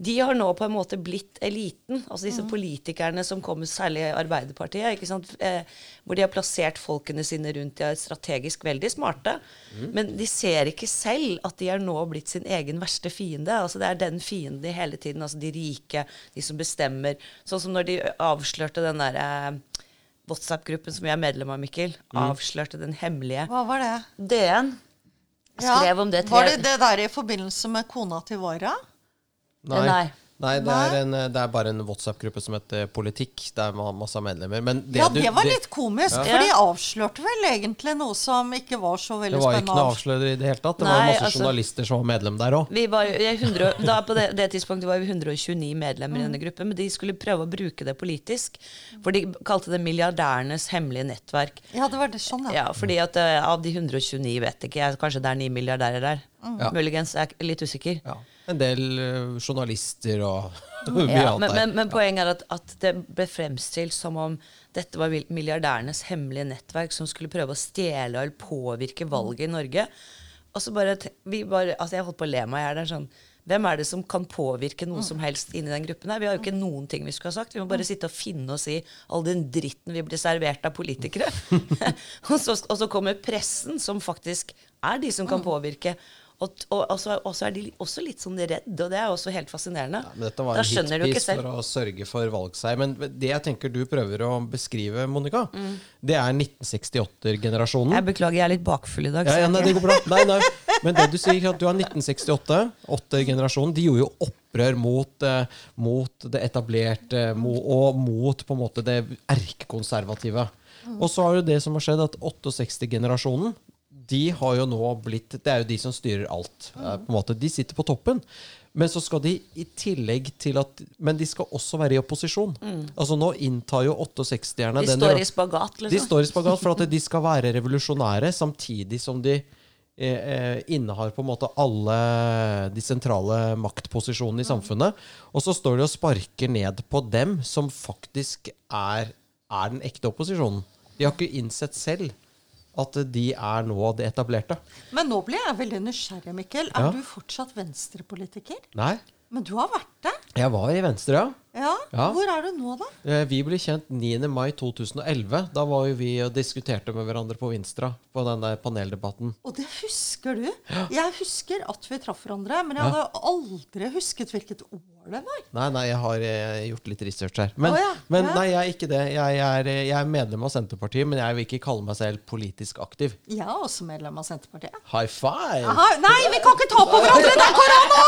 de har nå på en måte blitt eliten. Altså disse mm. politikerne som kommer, særlig i Arbeiderpartiet, ikke sant? Eh, hvor de har plassert folkene sine rundt. De er strategisk veldig smarte. Mm. Men de ser ikke selv at de er nå blitt sin egen verste fiende. Altså Det er den fienden de hele tiden. Altså de rike, de som bestemmer. Sånn som når de avslørte den derre eh, WhatsApp-gruppen som vi er medlem av, Mikkel. Mm. Avslørte den hemmelige Hva var det? DN. Skrev ja, om det tre Var det det der i forbindelse med kona til Vara? Nei. Nei. Nei, det er, en, det er, bare en WhatsApp-gruppe som heter Politikk. Det er masse medlemmer. Det ja, det var litt komisk, ja. for de avslørte vel egentlig noe som ikke var så veldig spennende. Det var ikke noe avslører i det hele tatt. Det Nei, var masse altså, journalister som var medlem der òg. På det, det, tidspunktet var vi 129 medlemmer i denne gruppen, men de skulle prøve å bruke det politisk. For de kalte det milliardærenes hemmelige nettverk. Ja, det var det sånn, ja. ja fordi at uh, av de 129, vet ikke jeg, kanskje det er ni milliardærer der. Mm. Muligens. Jeg er litt usikker. Ja en del uh, journalister og mye ja, annet. Men, men, men, poenget er at, at, det ble fremstilt som om dette var milliardærenes hemmelige nettverk som skulle prøve å stjele eller påvirke valget i Norge. Og så bare, vi bare, altså Jeg holdt på å le meg i hjel. Sånn, hvem er det som kan påvirke noe som helst inni den gruppen her? Vi har jo ikke noen ting vi skulle ha sagt. Vi må bare sitte og finne oss i all den dritten vi blir servert av politikere. og, så, og så kommer pressen, som faktisk er de som kan påvirke. Og, og, og, så, og så er de også litt sånn redde, og det er også helt fascinerende. Ja, men dette var da en hitpiece for å sørge for valgseier. Men det jeg tenker du prøver å beskrive, Monica, det er 1968-generasjonen. Jeg beklager, jeg er litt bakfull i dag. Ja, ja, nei, det går bra. Nei, nei. Men det du sier, at du har 1968, åttergenerasjonen, de gjorde jo opprør mot, eh, mot det etablerte mo, og mot på en måte det erkekonservative. Og så har jo det som har skjedd, at 68-generasjonen de har jo nå blitt Det er jo de som styrer alt. Mm. på en måte. De sitter på toppen. Men så skal de i tillegg til at Men de skal også være i opposisjon. Altså Nå inntar jo 68-erne De står i spagat, liksom. de står i spagat for at de skal være revolusjonære samtidig som de eh, eh, innehar på en måte alle de sentrale maktposisjonene i samfunnet. Og så står de og sparker ned på dem som faktisk er, er den ekte opposisjonen. De har ikke innsett selv at de er nå det etablerte. Men nå blir jeg veldig nysgjerrig, Mikkel. Er Ja. du fortsatt venstrepolitiker? Nei, Men du har vært det? jeg var i Venstre, ja. Ja. Ja. Hvor er du nå, da? Eh, Vi ble kjent 9. mai 2011. Da var jo vi og diskuterte med hverandre på Vinstra på denne paneldebatten. Og det husker du? Jeg husker at vi traff hverandre, men jeg hadde aldri husket hvilket år det var. Nei, nei, jeg har eh, gjort litt research her. Men, Å, ja. men Ja. nei, jeg er ikke det. Jeg er, eh, jeg er medlem av Senterpartiet, men jeg vil ikke kalle meg selv politisk aktiv. Jeg er også medlem av Senterpartiet. High five! Aha, nei, vi kan ikke ta på hverandre! Det er korona!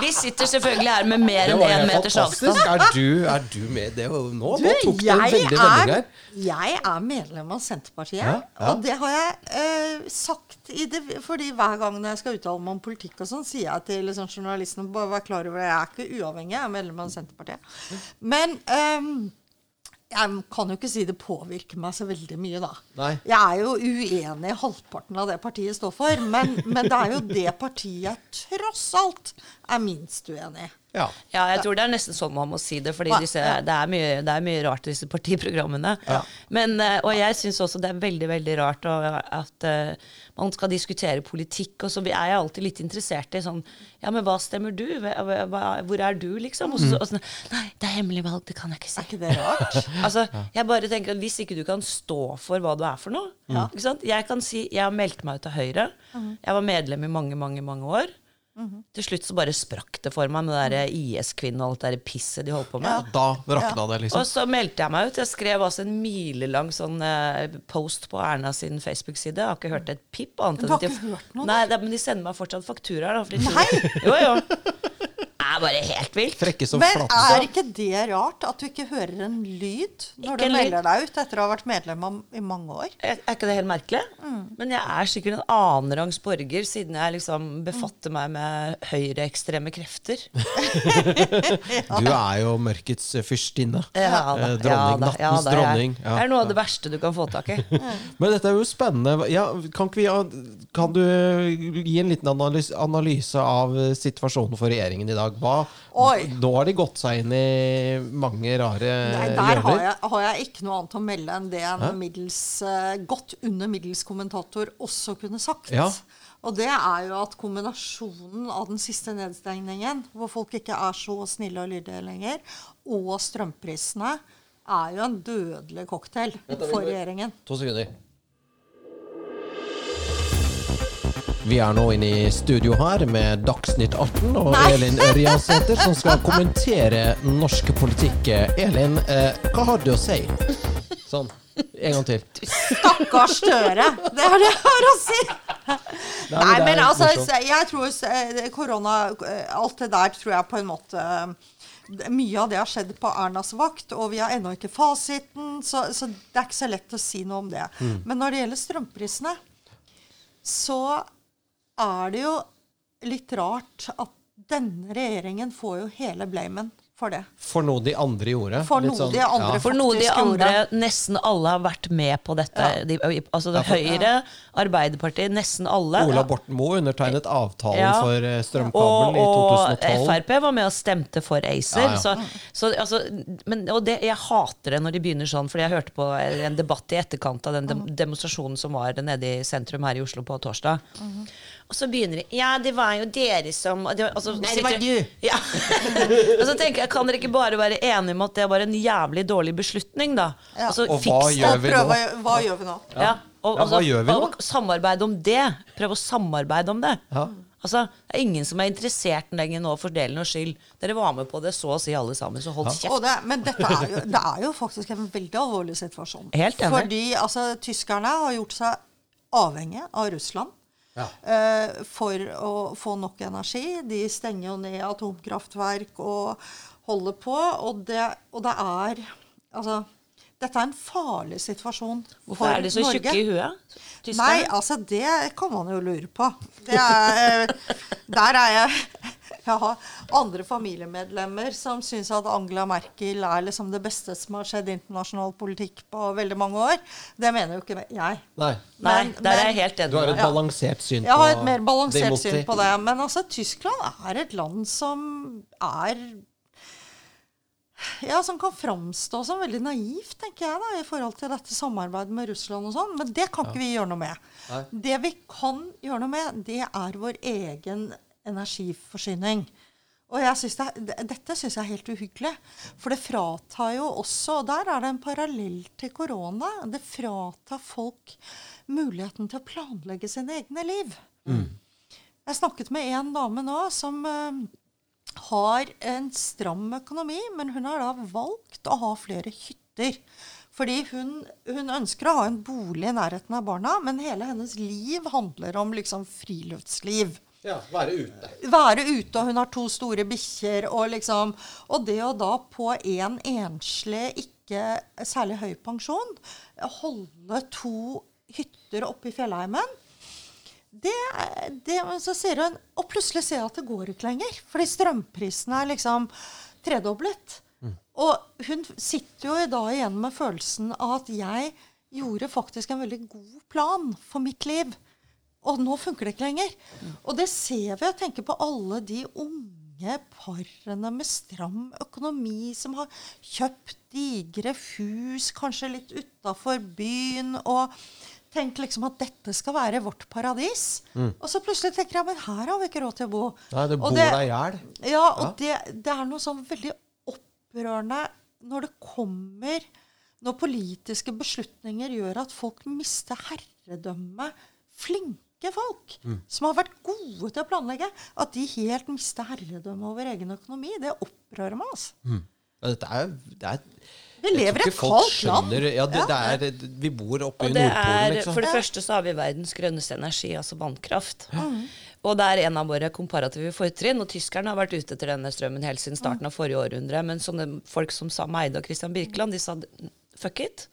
Vi sitter selvfølgelig her med mer Det enn var én helt meters fantastisk. avstand. Er du, er du med? Det var, nå, Du, nå tok det en jeg veldig vending er, her. Jeg er medlem av Senterpartiet. Ja, ja. Og det har jeg eh, sagt i det, fordi hver gang når jeg skal uttale meg om politikk, og sånn, sier jeg til liksom, journalistene bare vær klar over det, jeg er ikke uavhengig, jeg er medlem av Senterpartiet. Men eh, jeg kan jo ikke si det påvirker meg så veldig mye, da. Nei. Jeg er jo uenig i halvparten av det partiet står for, men, men det er jo det partiet jeg tross alt er minst uenig i. Ja. Ja, jeg tror det er nesten sånn man må si det, fordi Hva? disse, Ja. det, er mye, det er mye rart i disse partiprogrammene. Men, eh, og jeg syns også det er veldig veldig rart at eh, man skal diskutere politikk, og så er jeg alltid litt interessert i sånn Ja, men hva stemmer du? Hvor er du, liksom? Og så, og sånn Nei, det er hemmelig valg, det kan jeg ikke si. Er ikke det rart? Altså, jeg bare tenker at Hvis ikke du kan stå for hva du er for noe ikke sant? Jeg kan si jeg har meldt meg ut av Høyre. Jeg var medlem i mange, mange mange år. Til slutt så bare sprakk det for meg med det IS-kvinnen og alt det der pisset de holdt på med. Da rakna det, liksom. Og så meldte jeg meg ut. Jeg skrev altså en milelang sånn eh, post på Erna sin Facebook-side. Jeg har ikke hørt et pip annet enn at de- Nei, det, men de sender meg fortsatt fakturaer. da, for de tror- Jo, jo. Det er bare helt vilt. Frekke som Men flatte. er ikke det rart at du ikke hører en lyd når Ikke du melder deg ut etter å ha vært medlem i mange år? Er er ikke det helt merkelig? Men jeg er sikkert en annenrangs borger, siden jeg liksom befatter meg med høyreekstreme krefter. Du er jo mørkets fyrstinne. Ja da, Eh, ja dronning. da, ja Nattens da, dronning. Ja. Det er noe av det verste du kan få tak i. Men dette er jo spennende. Ja, kan, ikke vi, kan du gi en liten analyse, analyse av situasjonen for regjeringen i dag? Hva, Oi. nå har de gått seg inn i mange rare Nei, der har jeg, har jeg ikke noe annet å melde enn det en middels, eh, godt under middels kommentator også kunne sagt. Ja. Og det er jo at kombinasjonen av den siste nedstengningen, hvor folk ikke er så snille og lydige lenger, og strømprisene, er jo en dødelig cocktail for regjeringen. To sekunder. Vi er nå inne i studio her med Dagsnytt 18 og Nei. Elin Ørjasæter som skal kommentere norsk politikk. Elin, eh, hva har du å si? Sånn. En gang til. Stakkars Støre! Det er det jeg har å si! Nei, Nei, men altså, jeg tror eh, korona eh, Alt det der tror jeg på en måte eh, Mye av det har skjedd på Ernas vakt, og vi har ennå ikke fasiten, så, så det er ikke så lett å si noe om det. Mm. Men når det gjelder strømprisene, så er det jo litt rart at denne regjeringen får jo hele blamen for det. For noe de andre gjorde. For Litt noe sånn, de andre ja. For noe de andre, gjorde. nesten alle, har vært med på dette. Ja. De, altså det Ja, for- Høyre, Arbeiderpartiet, nesten alle. Ola Borten Moe undertegnet avtalen Ja. for eh, Og, strømkabelen i 2012. og Frp var med og stemte for ACER. Ja, ja. Så, så, altså, men, og det, jeg hater det når de begynner sånn, fordi jeg hørte på en debatt i etterkant av den de, demonstrasjonen som var nede i sentrum her i Oslo på torsdag. Og så begynner de Ja, det var jo dere som og det var, altså, Nei, det var du. Ja. og så tenker jeg, kan dere ikke bare være enige om at det var en jævlig dårlig beslutning, da? Ja. Og så Og hva gjør vi prøve, nå? hva gjør vi nå? Ja. Og, Ja, hva altså, gjør vi nå? og samarbeide om det. Prøve å samarbeide om det. Ja. Altså, Det er ingen som er interessert lenger nå for delen og skyld. Dere var med på det så å si alle sammen, så hold Og kjeft. det, men dette er jo, det er jo faktisk en veldig alvorlig situasjon. Helt enig. Fordi altså, tyskerne har gjort seg avhengig av Russland Ja. eh, for å få nok energi. De stenger jo ned atomkraftverk og holder på. Og det, og det er Altså, dette er en farlig situasjon Hvorfor for er de så Norge. tjukke i huet? Nei, altså, det kan man jo lure på. Det er, der er jeg Jeg har andre familiemedlemmer som syns at Angela Merkel er liksom det beste som har skjedd internasjonal politikk på veldig mange år. Det mener jo ikke jeg. Nei. Nei, Men- der er jeg helt helt Du enig. har et balansert syn på Jeg har et mer balansert syn på det. Men altså, Tyskland er et land som er ja, Som kan framstå som veldig naivt, tenker jeg, da, i forhold til dette samarbeidet med Russland og sånn. Men det kan ikke vi gjøre noe med. Nei. Det vi kan gjøre noe med, det er vår egen energiforsyning. Og jeg synes det, dette syns jeg er helt uhyggelig. For det fratar jo også Og der er det en parallell til korona. Det fratar folk muligheten til å planlegge sine egne liv. Jeg snakket med en dame nå som uh, har en stram økonomi, men hun har da valgt å ha flere hytter. Fordi hun, hun ønsker å ha en bolig i nærheten av barna, men hele hennes liv handler om liksom friluftsliv. Ja, være ute. Være ute, og hun har to store bikkjer, og liksom Og det å da på en enslig, ikke særlig høy pensjon, holde to hytter oppe i fjellheimen det, det, så ser hun Og plutselig ser jeg at det går ikke lenger. Fordi strømprisene er liksom tredoblet. Og hun sitter jo da igjen med følelsen av at jeg gjorde faktisk en veldig god plan for mitt liv. Og nå funker det ikke lenger. Og det ser vi. Jeg tenker på alle de unge parene med stram økonomi som har kjøpt digre hus, kanskje litt utafor byen, og tenkt liksom at dette skal være vårt paradis. Og så plutselig tenker jeg men her har vi ikke råd til å bo. Nei, det bor deg i hjel. ja, og Det, det er noe sånn veldig opprørende når det kommer Når politiske beslutninger gjør at folk mister herredømmet. Flinke folk som har vært gode til å planlegge. At de helt mister herredømme over egen økonomi. Det opprører meg. altså. Ja, dette er, det er Vi lever i et kaldt land. Ja, det, det er, vi bor oppe i Nordpolen, liksom. For det første så har vi verdens grønneste energi, altså vannkraft. Og det er en av våre komparative fortrinn. Og tyskerne har vært ute etter denne strømmen helt siden starten av forrige århundre. Men sånne folk som Sam Eide og Christian Birkeland, de sa fuck it.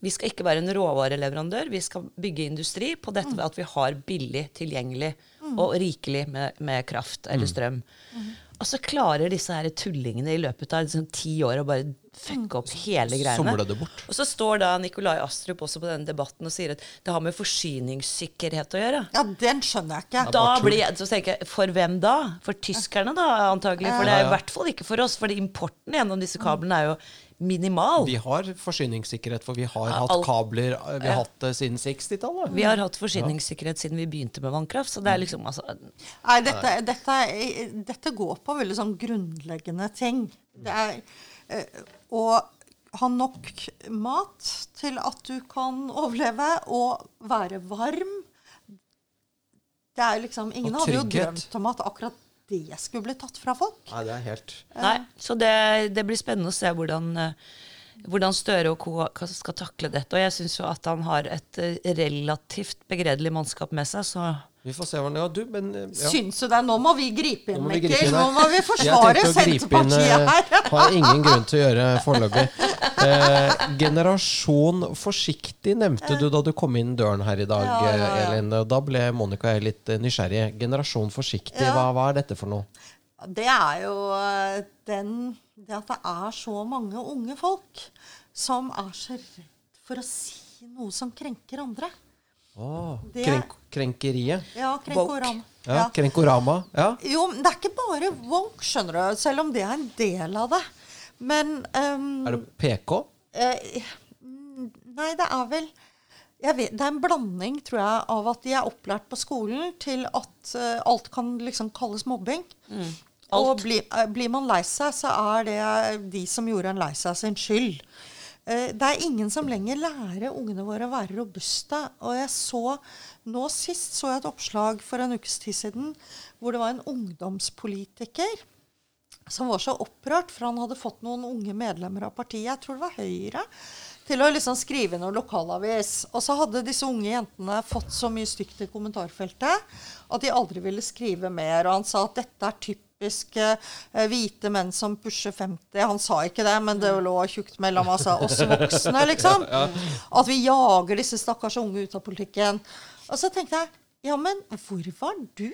Vi skal ikke være en råvareleverandør. Vi skal bygge industri på dette ved at vi har billig, tilgjengelig og rikelig med, med kraft eller strøm. Og så klarer disse her tullingene i løpet av liksom, ti år å bare fucke opp hele greiene. Det bort. Og så står da Nikolai Astrup også på denne debatten og sier at det har med forsyningssikkerhet å gjøre. Ja, den skjønner jeg ikke. Da blir jeg, så tenker jeg, For hvem da? For tyskerne, da, antagelig. For det er i hvert fall ikke for oss. For importen gjennom disse kablene er jo minimal. Vi har forsyningssikkerhet, for vi har Ja, hatt kabler Vi har hatt det siden 60-tallet. Vi har hatt forsyningssikkerhet siden vi begynte med vannkraft. Så det er liksom altså, Nei, dette, dette, dette går på veldig sånn grunnleggende ting. Det er eh, å ha nok mat til at du kan overleve, og være varm. Det er liksom, Ingen hadde jo drømt om at akkurat det skulle bli tatt fra folk. Nei, det er helt Nei, så det, det blir spennende å se hvordan, eh, hvordan Støre og co. skal takle dette. Og jeg syns jo at han har et eh, relativt begredelig mannskap med seg, så Vi får se hvordan det går. Du, men eh, ja. Syns du det? Nå må vi gripe inn, Mikkel. Nå må vi forsvare Senterpartiet eh, her. Har ingen grunn til å gjøre foreløpig. Eh, generasjon forsiktig nevnte du da du kom inn døren her i dag, Ja, ja, eh, Elin. Da ble Monica og jeg litt nysgjerrig. Generasjon forsiktig, hva, hva er dette for noe? Det er jo den Det at det er så mange unge folk som er så redd for å si noe som krenker andre. Åh, Det- krenk, krenkeriet. Ja, krenkorama. Ja, Ja. Krenkorama. Ja. Jo, men det er ikke bare woke, skjønner du, selv om det er en del av det. Men um, Er det PK? eh, mm, Nei, det er vel jeg vet, Det er en blanding, tror jeg, av at de er opplært på skolen til at uh, alt kan liksom kalles mobbing. Og Alt. bli, uh, blir man lei seg, så er det de som gjorde en lei seg, sin skyld. Eh, det er ingen som lenger lærer ungene våre å være robuste. Og jeg så nå sist så jeg et oppslag for en ukes tid siden hvor det var en ungdomspolitiker som var så opprørt, for han hadde fått noen unge medlemmer av partiet, jeg tror det var Høyre, til å liksom skrive noe lokalavis. Og så hadde disse unge jentene fått så mye stygt i kommentarfeltet at de aldri ville skrive mer. Og han sa at dette er typisk eh, hvite menn som pusher 50. Han sa ikke det, men det lå tjukt mellom altså, oss voksne, liksom. At vi jager disse stakkars unge ut av politikken. Og så tenkte jeg, ja, men hvor var du?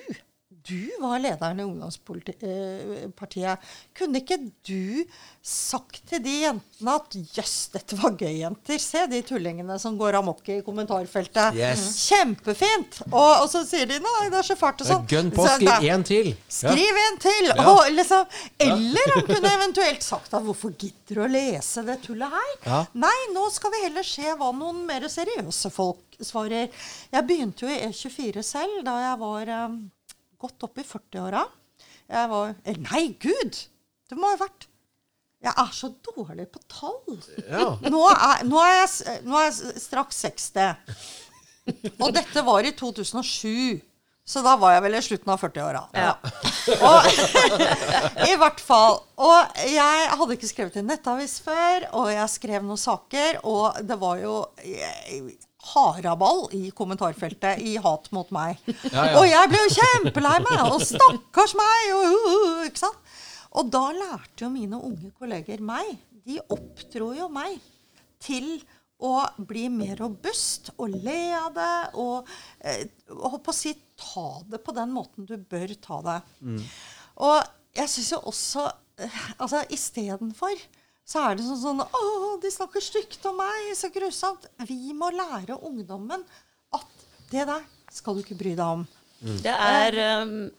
Du var lederen i ungdomspartiet. Kunne ikke du sagt til de jentene at jøss, dette var gøy, jenter. Se de tullingene som går amok i kommentarfeltet. Yes. Kjempefint! Og, og så sier de nei, det er så fælt og sånn. Gønn på, skriv da- én til. Ja. Skriv en til! Ja. Og liksom, eller han kunne eventuelt sagt at hvorfor gidder du å lese det tullet her? Ja. Nei, nå skal vi heller se hva noen mer seriøse folk svarer. Jeg begynte jo i E24 selv da jeg var eh, godt opp i 40-åra. Jeg var eh, Nei, gud! Det må ha vært Jeg er så dårlig på tall. Ja. Nå er, nå er, jeg, nå er jeg straks 60. Og dette var i 2007. Så da var jeg vel i slutten av 40-åra. Ja. I hvert fall. Og jeg hadde ikke skrevet en nettavis før, og jeg skrev noen saker, og det var jo haraball i kommentarfeltet i hat mot meg. Ja, ja. Og jeg ble jo kjempelei meg, og stakkars meg, og, uh, uh, ikke sant? Og da lærte jo mine unge kolleger meg, de oppdro jo meg til å bli mer robust og le av det og eh, på å si ta det på den måten du bør ta det. Og jeg syns jo også eh, altså Istedenfor så er det sånn sånn Å, de snakker stygt om meg. Så grusomt. Vi må lære ungdommen at det der skal du ikke bry deg om. Det er um,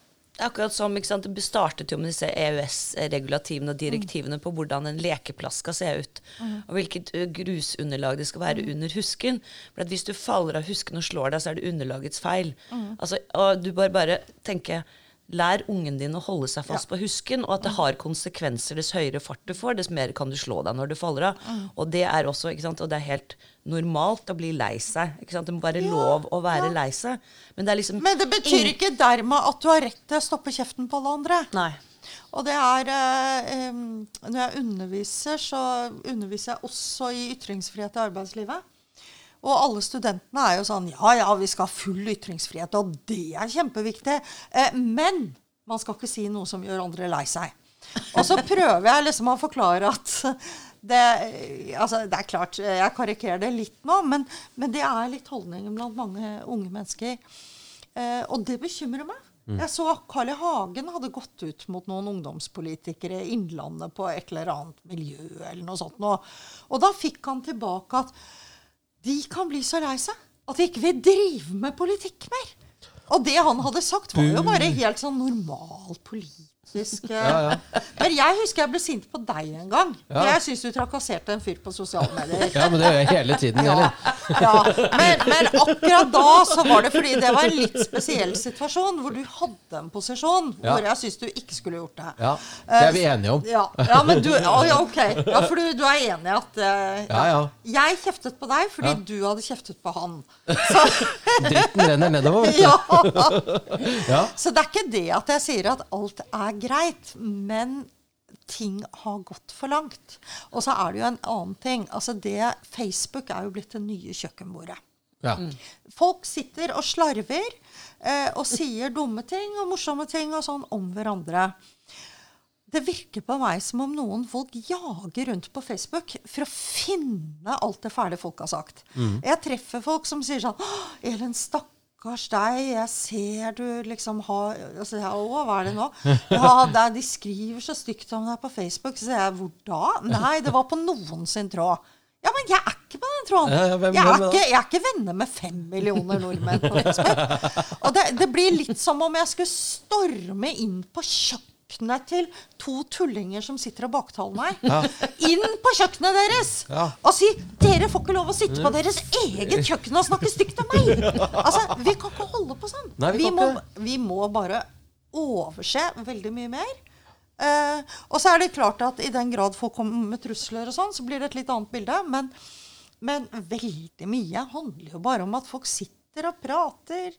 akkurat som ikke sant, Det startet jo med disse EØS-regulativene og direktivene på hvordan en lekeplass skal se ut. Og hvilket grusunderlag det skal være under husken. For at hvis du faller av husken og slår deg, så er det underlagets feil. Altså, og du bør bare tenke Lær ungen din å holde seg fast på husken, og at det har konsekvenser dess høyere fart du får, dess mer kan du slå deg når du faller av. Og det er også, ikke sant, og det er helt normalt å bli lei seg. Ikke sant? Det må være lov å være lei seg. Men det liksom Men det betyr ingen- ikke dermed at du har rett til å stoppe kjeften på alle andre. Nei. Og det er eh, Når jeg underviser, så underviser jeg også i ytringsfrihet i arbeidslivet. Og alle studentene er jo sånn Ja, ja, vi skal ha full ytringsfrihet, og det er kjempeviktig. Eh, men man skal ikke si noe som gjør andre lei seg. Og så prøver jeg liksom å forklare at det, altså det er klart, jeg karikerer det litt nå, men, men det er litt holdningen blant mange unge mennesker. Eh, og det bekymrer meg. Jeg så Carl I. Hagen hadde gått ut mot noen ungdomspolitikere i Innlandet på et eller annet miljø eller noe sånt. Og, Og da fikk han tilbake at de kan bli så lei seg at de ikke vil drive med politikk mer. Og det han hadde sagt, var jo bare helt sånn normal politisk eh. Ja, ja. Men jeg husker jeg ble sint på deg en gang. Ja. Jeg syns du trakasserte en fyr på sosiale medier. Ja, men det gjør jeg hele tiden, eller? ja. Men, men akkurat da så var det fordi det var en litt spesiell situasjon hvor du hadde en posisjon hvor jeg syns du ikke skulle gjort det. Ja, det er vi enige om. Ja, ja men du ja, ok. Ja, for du, du er enig i at eh, Ja, ja. Jeg kjeftet på deg fordi du hadde kjeftet på han. Så, Dritten renner nedover. Ja. så det er ikke det at jeg sier at alt er greit, men ting har gått for langt. Og så er det jo en annen ting. Altså det, Facebook er jo blitt det nye kjøkkenbordet. Ja. Folk sitter og slarver eh, og sier dumme ting og morsomme ting og sånn om hverandre. Det virker på meg som om noen folk jager rundt på Facebook for å finne alt det fæle folk har sagt. Jeg treffer folk som sier sånn 'Elen, 'Elin, stakkars deg. Jeg ser du liksom har altså, jeg, Å, hva er det nå?' 'Ja, det de skriver så stygt om deg på Facebook.' Så sier jeg 'Hvor da?' 'Nei, det var på noen sin tråd'. Ja, men jeg er ikke på den tråden. Ja, ja, hvem- jeg, er hvem, ikke, jeg er ikke venner med fem millioner nordmenn på Facebook. Og det, det blir litt som om jeg skulle storme inn på kjøkkenet kjøkkenet til to tullinger som sitter og baktaler meg. Inn på kjøkkenet deres Ja. og si 'Dere får ikke lov å sitte på deres eget kjøkken og snakke stygt om meg'. Altså, Vi kan ikke holde på sånn. Nei, vi vi, må, vi må bare overse veldig mye mer. Uh, og så er det klart at i den grad folk kommer med trusler og sånn, så blir det et litt annet bilde. Men, men veldig mye handler jo bare om at folk sitter og prater.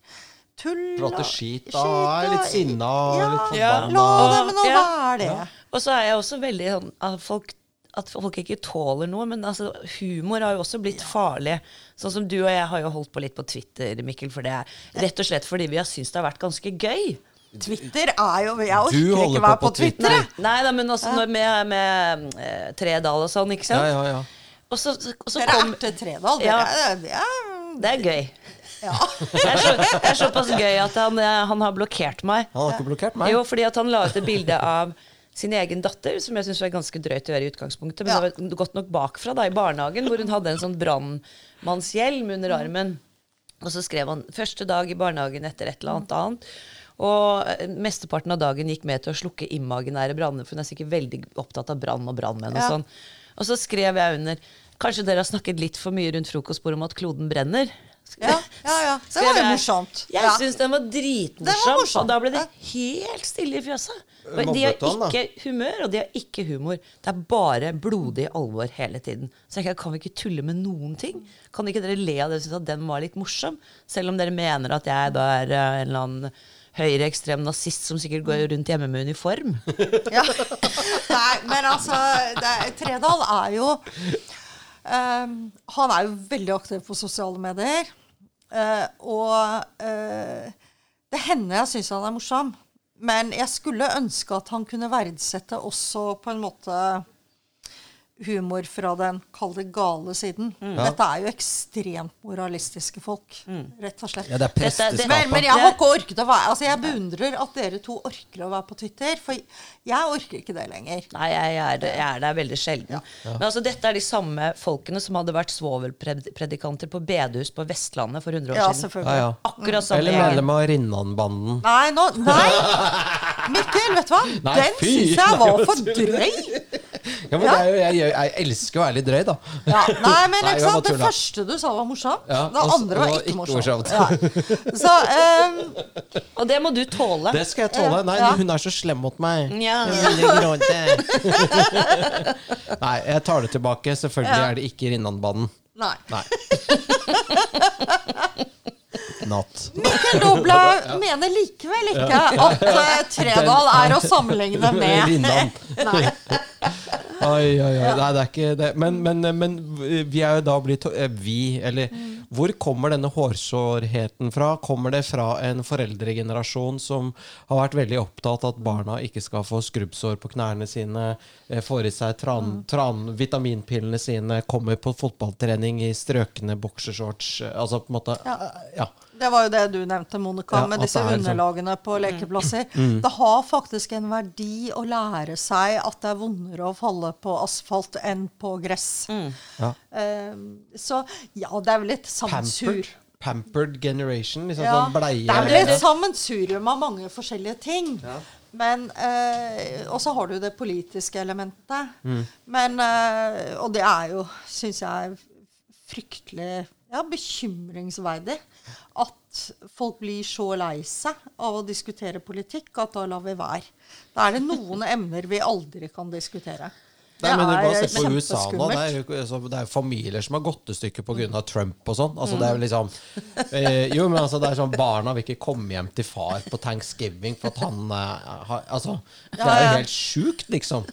Tull Prate skit Da er litt sinna og ja, litt forbanna. La dem nå Ja. være det. Og så er jeg også veldig sånn at folk, at folk ikke tåler noe. Men altså, humor har jo også blitt farlig. Sånn som du og jeg har jo holdt på litt på Twitter, Mikkel, for det er rett og slett fordi vi har syntes det har vært ganske gøy. Twitter er jo Jeg orker ikke være på på, Twitter. Twitter. Nei da, men også når med, med eh, Tredal og sånn, ikke sant? Ja, ja, ja. Og så, og så Dere kom er til Tredal. Ja. Dere, det er, Det er gøy. Ja. Det er, så, det er såpass gøy at han, eh, han har blokkert meg. Han har ikke blokkert meg. Jo, fordi at han la ut et bilde av sin egen datter, som jeg syns var ganske drøyt å gjøre i utgangspunktet. Men Ja. det var godt nok bakfra da, i barnehagen, hvor hun hadde en sånn brannmannshjelm under armen. Og så skrev han 'første dag i barnehagen etter et eller annet annet'. Og eh, mesteparten av dagen gikk med til å slukke imaginære branner, for hun er sikkert veldig opptatt av brann og brannmenn og Ja. sånn. Og så skrev jeg under 'Kanskje dere har snakket litt for mye rundt frokostbordet om at kloden brenner'? Ja, ja, ja. Det var jo morsomt. Jeg Ja. syns den var dritmorsom. Og da ble det helt stille i fjøset. De har ikke humør, og de har ikke humor. Det er bare blodig alvor hele tiden. Så jeg kan vi ikke tulle med noen ting? Kan ikke dere le av det og synes at den var litt morsom? Selv om dere mener at jeg da er eh, en eller annen høyreekstrem nazist som sikkert går rundt hjemme med uniform. Ja. Nei, men altså det, Tredal er jo um, Han er jo veldig aktiv på sosiale medier. Eh, og uh, det hender jeg syns han er morsom. Men jeg skulle ønske at han kunne verdsette også på en måte humor fra den kall det gale siden. Mm. Dette er jo ekstremt moralistiske folk, rett og slett. Ja, det er presteskapet. Men, men jeg har ikke orket å være Altså Jeg beundrer at dere to orker å være på Twitter, for jeg orker ikke det lenger. Nei, jeg er, jeg er der veldig sjelden. Men altså, dette er de samme folkene som hadde vært svovelpredikanter på bedehus på Vestlandet for 100 år Ja, siden. Ja, ja. Akkurat samme Eller medlem av Rinnan-banden. Nei, nå Nei! Mikkel, vet du hva? Nei, Den syns jeg var for drøy. Ja, men det er jo, jeg, jeg, jeg elsker å være litt drøy, da. Ja, nei, men Nei, ikke sant? Det første du sa, var morsomt. Ja, det andre var var ikke morsomt. morsomt. Ja. Så um, Og det må du tåle. Det skal jeg tåle. Nei, Ja. hun er så slem mot meg. Ja. Nei, jeg tar det tilbake. Selvfølgelig Ja. er det ikke Rinnan-banden. Nei. Nei. Not. Mikkel Dobla mener likevel ikke at uh, Tredal er å sammenligne med Rinnan. Nei. Oi, oi, oi. Nei, det er ikke det. Men, men, men vi er jo da blitt eh, Vi, eller Hvor kommer denne hårsårheten fra? Kommer det fra en foreldregenerasjon som har vært veldig opptatt av at barna ikke skal få skrubbsår på knærne sine, eh, får i seg tran, tran, vitaminpillene sine, kommer på fotballtrening i strøkne boksershorts eh, Altså på en måte Ja. eh, ja. Det var jo det du nevnte, Monica, Ja, med disse sånn. underlagene på lekeplasser. Det har faktisk en verdi å lære seg at det er vondere å falle på asfalt enn på gress. Ja. Eh, så ja, det er vel litt sammensur. Pampered, pampered generation. Liksom Ja, sånn bleie det er vel et sammensurium av mange forskjellige ting. Men, eh, Og så har du det politiske elementet. Mm. Men, eh, og det er jo, syns jeg, fryktelig ja, bekymringsverdig at folk blir så lei seg av å diskutere politikk at da lar vi være. Da er det noen emner vi aldri kan diskutere. Nei, men bare se på USA nå. Det er jo altså, det er jo familier som har gått i stykker pga. Trump og sånn. Altså, det er jo liksom eh, Jo, men altså, det er sånn Barna vil ikke komme hjem til far på thanksgiving for at han eh, har Altså, det er jo helt sjukt, liksom.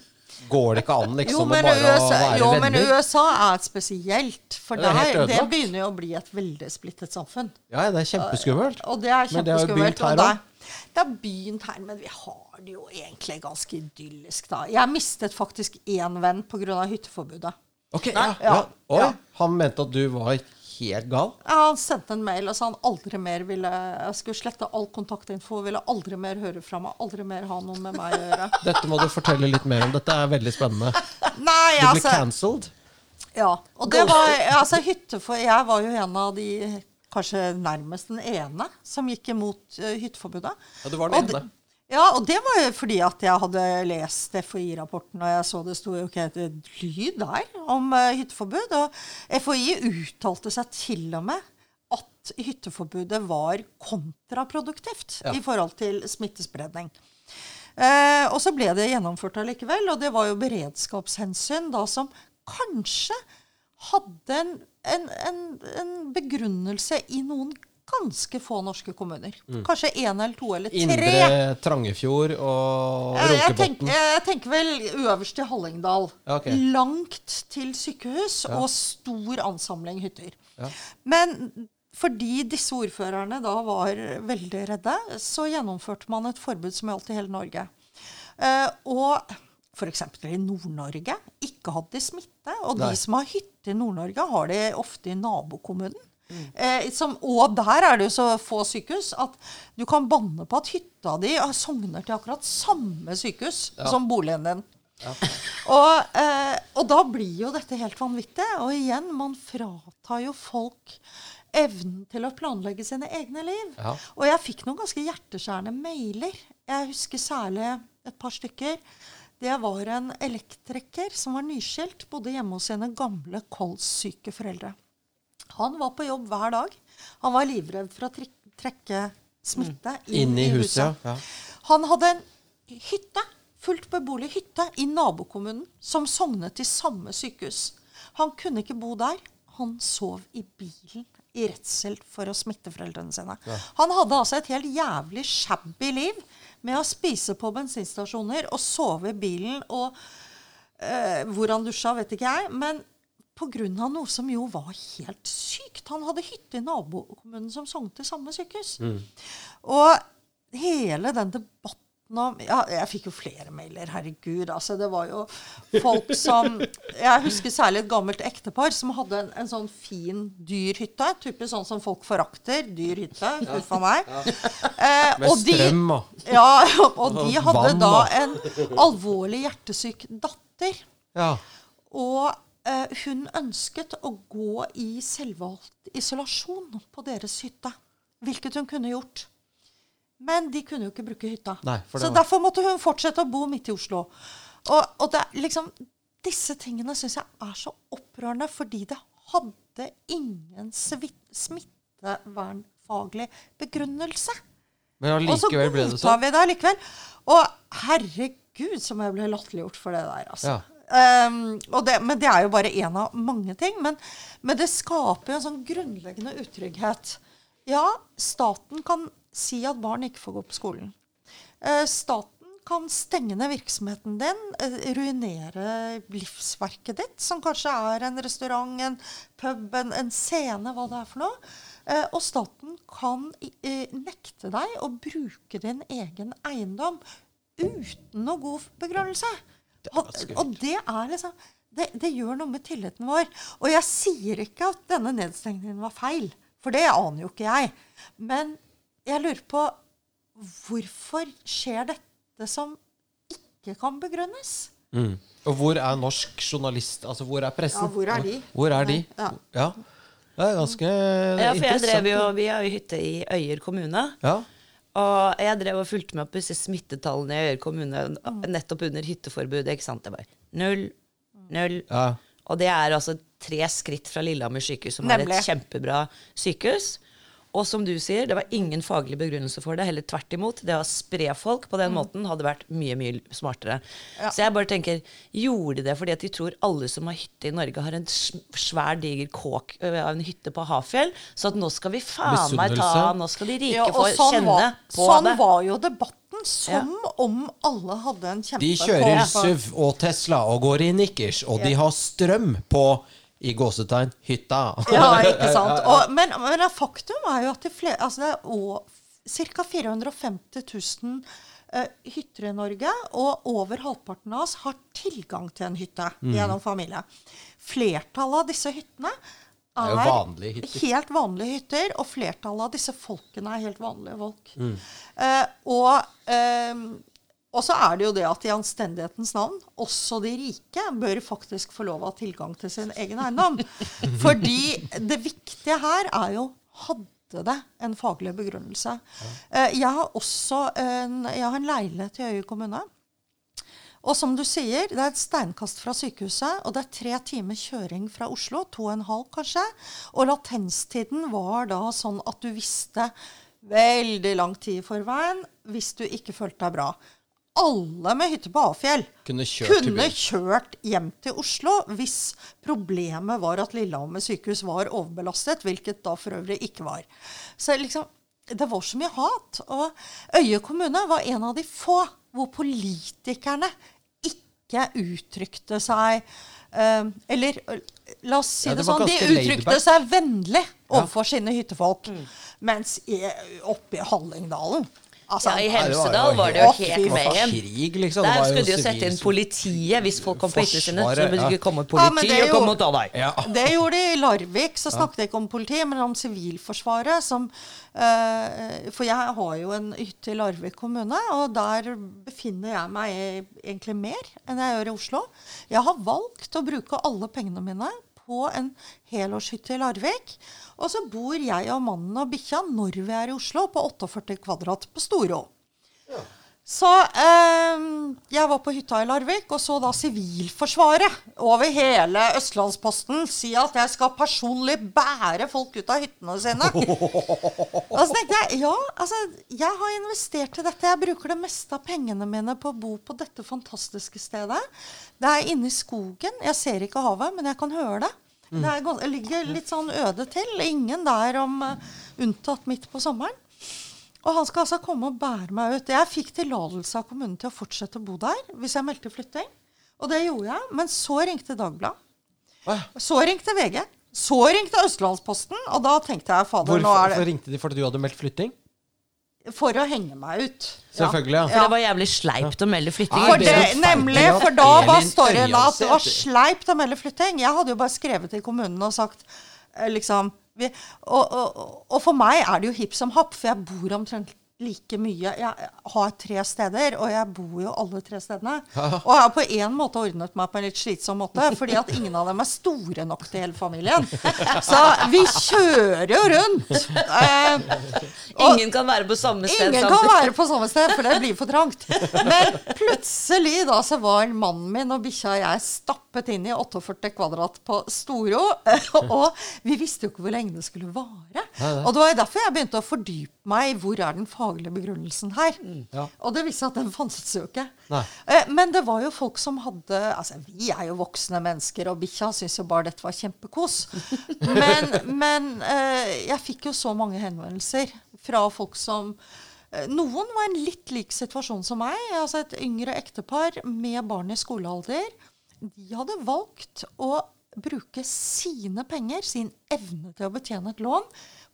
Går det ikke an, Jo, liksom, men, å bare USA, være jo, men venner? USA er spesielt. For Det er der, det begynner jo å bli et veldig splittet samfunn. Ja, det er kjempeskummelt. Og det er kjempeskummelt. Men det har jo begynt her og det, har begynt her, men vi har det jo egentlig ganske idyllisk, da. Jeg mistet faktisk én venn pga. hytteforbudet. Ok, ja, ja. Ja, ja. han mente at du var helt gal? Ja, Han sendte en mail og sa han aldri mer ville Jeg skulle slette all kontaktinfo, ville aldri mer høre fra meg, aldri mer ha noe med meg å gjøre. Dette må du fortelle litt mer om. Dette er veldig spennende. Nei, Du ble altså cancelled. Ja. Og det var altså hytte for Jeg var jo en av de kanskje nærmest den ene som gikk imot uh, hytteforbudet. Ja, du var den ene. Ja, og det var jo fordi at jeg hadde lest FHI-rapporten, og jeg så det sto jo ikke et lyd der om uh, hytteforbud. Og FHI uttalte seg til og med at hytteforbudet var kontraproduktivt Ja. i forhold til smittespredning. Uh, og så ble det gjennomført allikevel, og det var jo beredskapshensyn da som kanskje hadde en, en, en, en begrunnelse i noen ganske få norske kommuner. Kanskje én eller to eller tre. Indre Trangefjord og Jeg, jeg, Runkebotn. tenker, jeg tenker vel øverst i Hallingdal. Ja, ok. Langt til sykehus Ja. og stor ansamling hytter. Ja. Men fordi disse ordførerne da var veldig redde, så gjennomførte man et forbud som gjaldt i hele Norge. Uh, og f.eks. i Nord-Norge ikke hadde de smitte. Og Nei. de som har hytte i Nord-Norge, har det ofte i nabokommunen. Eh, som, og der er det jo så få sykehus at du kan banne på at hytta di sogner til akkurat samme sykehus Ja. som boligen din. Og, eh, og da blir jo dette helt vanvittig. Og igjen, man fratar jo folk evnen til å planlegge sine egne liv. Ja. Og jeg fikk noen ganske hjerteskjærende mailer. Jeg husker særlig et par stykker. Det var en elektriker som var nyskilt, bodde hjemme hos sine gamle kolssyke foreldre. Han var på jobb hver dag. Han var livredd for å trekke smitte inn, Inn i huset, ja. Han hadde en hytte, fullt beboelig hytte, i nabokommunen som sognet til samme sykehus. Han kunne ikke bo der. Han sov i bilen i redsel for å smitte foreldrene sine. Han hadde altså et helt jævlig shabby liv med å spise på bensinstasjoner og sove i bilen og eh, hvor han dusja, vet ikke jeg. Men pga. noe som jo var helt sykt. Han hadde hytte i nabokommunen som sognet til samme sykehus. Og hele den debatten om ja, Jeg fikk jo flere mailer, herregud. altså Det var jo folk som Jeg husker særlig et gammelt ektepar som hadde en, en sånn fin, dyr hytte. Typisk sånn som folk forakter. Dyr hytte. Huff a meg. Eh, Med og de- strøm og ja, og de hadde Vann, da da. en alvorlig hjertesyk datter. Ja. Og eh, hun ønsket å gå i selvvalgt isolasjon på deres hytte. Hvilket hun kunne gjort. Men de kunne jo ikke bruke hytta. Nei, Så var- derfor måtte hun fortsette å bo midt i Oslo. Og, og det liksom Disse tingene syns jeg er så opprørende, fordi det hadde ingen smittevernfaglig begrunnelse. Men Og så godta godtar sånn. vi det allikevel. Og herregud, som jeg ble latterliggjort for det der, altså. Ja. Um, og det, men det er jo bare én av mange ting. Men, men det skaper jo en sånn grunnleggende utrygghet. Ja, staten kan si at barn ikke får gå på skolen. Eh, staten kan stenge ned virksomheten din, eh, ruinere livsverket ditt, som kanskje er en restaurant, en pub, en, en scene, hva det er for noe. Eh, og staten kan nekte deg å bruke din egen eiendom uten noe god begrunnelse. Og, og det er liksom det, det gjør noe med tilliten vår. Og jeg sier ikke at denne nedstengningen var feil, for det aner jo ikke jeg. Men jeg lurer på hvorfor skjer dette som ikke kan begrunnes? Mm. Og hvor er norsk journalist? Altså, hvor er pressen? Ja, hvor er de? Hvor er de? Ja. Ja. Det er ganske Ja, for jeg drev jo, Vi har jo hytte i Øyer kommune. Ja. Og jeg drev og fulgte med på disse smittetallene i Øyer kommune nettopp under hytteforbudet. ikke sant? Det var null, null. ja. Og det er altså tre skritt fra Lillehammer sykehus, som er et kjempebra sykehus. Og som du sier, det var ingen faglig begrunnelse for det. Heller tvert imot. Det å spre folk på den måten hadde vært mye mye smartere. Ja. Så jeg bare tenker, gjorde de det fordi at de tror alle som har hytte i Norge, har en svær, diger kåk av en hytte på Hafjell? Så at nå skal vi faen meg ta Nå skal de rike Ja, få sånn kjenne var, på sånn det. var jo debatten. Som om alle hadde en kjempe De kjører SUV og Tesla og går i nikkers, og de har strøm på i gåsetegn hytta. Ja, ikke sant. Og, men, men faktum er jo at det, flere, altså det er ca. 450 000 uh, hytter i Norge, og over halvparten av oss har tilgang til en hytte gjennom familie. Flertallet av disse hyttene er er, vanlige hytter. helt vanlige hytter, og flertallet av disse folkene er helt vanlige folk. Mm. Uh, og eh, og så er det jo det at i anstendighetens navn, også de rike bør faktisk få lov å ha tilgang til sin egen eiendom. Fordi det viktige her er jo Hadde det en faglig begrunnelse. Eh, Jeg har også en, jeg har en leilighet i Øye kommune. Og som du sier, det er et steinkast fra sykehuset, og det er tre timer kjøring fra Oslo. To og en halv, kanskje. Og latenstiden var da sånn at du visste veldig lang tid i forveien hvis du ikke følte deg bra. Alle med hytte på Hafjell Kunne kunne kjørt hjem til Oslo hvis problemet var at Lillehammer sykehus var overbelastet, hvilket da for øvrig ikke var. Så liksom, det var så mye hat. Og Øye kommune var en av de få hvor politikerne ikke uttrykte seg eh, Eller la oss si Ja, det, det sånn, de uttrykte back. seg vennlig overfor sine hyttefolk. Mens i, oppe i Hallingdalen altså, Ja, I Hemsedal var det jo helt- mayhem. Liksom. Der skulle de jo sette inn politiet hvis folk kom på hyttene sine. Så det ja. ikke komme Ja, politi det er og komme og ta deg. Ja. Det gjorde de i Larvik. Så snakket jeg ikke om politiet, men om Sivilforsvaret. Som, uh, for jeg har jo en hytte i Larvik kommune, og der befinner jeg meg egentlig mer enn jeg gjør i Oslo. Jeg har valgt å bruke alle pengene mine på en helårshytte i Larvik. Og så bor jeg og mannen og bikkja når vi er i Oslo, på 48 kvadrat på Storo. Så eh, jeg var på hytta i Larvik og så da Sivilforsvaret over hele Østlandsposten si at jeg skal personlig bære folk ut av hyttene sine. og så tenkte jeg ja, altså, jeg har investert i dette. Jeg bruker det meste av pengene mine på å bo på dette fantastiske stedet. Det er inne i skogen. Jeg ser ikke havet, men jeg kan høre det. Det er, ligger litt sånn øde til. Ingen der om eh, unntatt midt på sommeren. Og han skal altså komme og bære meg ut. Jeg fikk tillatelse av kommunen til å fortsette å bo der hvis jeg meldte flytting. Og det gjorde jeg. Men så ringte Dagbladet. Så ringte VG. Så ringte Østlandsposten. Og da tenkte jeg fader, nå Hvorfor, det hvorfor ringte de fordi du hadde meldt flytting? For å henge meg ut. Selvfølgelig, ja. For det var jævlig sleipt å melde flytting. For det er nemlig, for da var storyen at det var sleipt å melde flytting. Jeg hadde jo bare skrevet til kommunen og sagt eh, liksom og, og, og for meg er det jo hipp som happ, for jeg bor omtrent like mye. Jeg har tre steder, og jeg bor jo alle tre stedene. Og jeg har på en måte ordnet meg på en litt slitsom måte, fordi at ingen av dem er store nok til hele familien. Så vi kjører jo rundt. Eh, og- Ingen kan være på samme sted Ingen kan være på samme sted, for det blir for trangt. Men plutselig da så var mannen min og bikkja og jeg stappet inn i 48 kvadrat på Storo. Og vi visste jo ikke hvor lenge det skulle vare. Og det var jo derfor jeg begynte å fordype meg hvor er den faglige begrunnelsen her. Ja. Og det viste seg at den fantes jo ikke. Eh, Men det var jo folk som hadde Altså, vi er jo voksne mennesker, og bikkja syntes jo bare dette var kjempekos. Men, men eh, jeg fikk jo så mange henvendelser fra folk som eh, Noen var i en litt lik situasjon som meg. Altså et yngre ektepar med barn i skolealder. De hadde valgt å bruke sine penger, sin evne til å betjene et lån,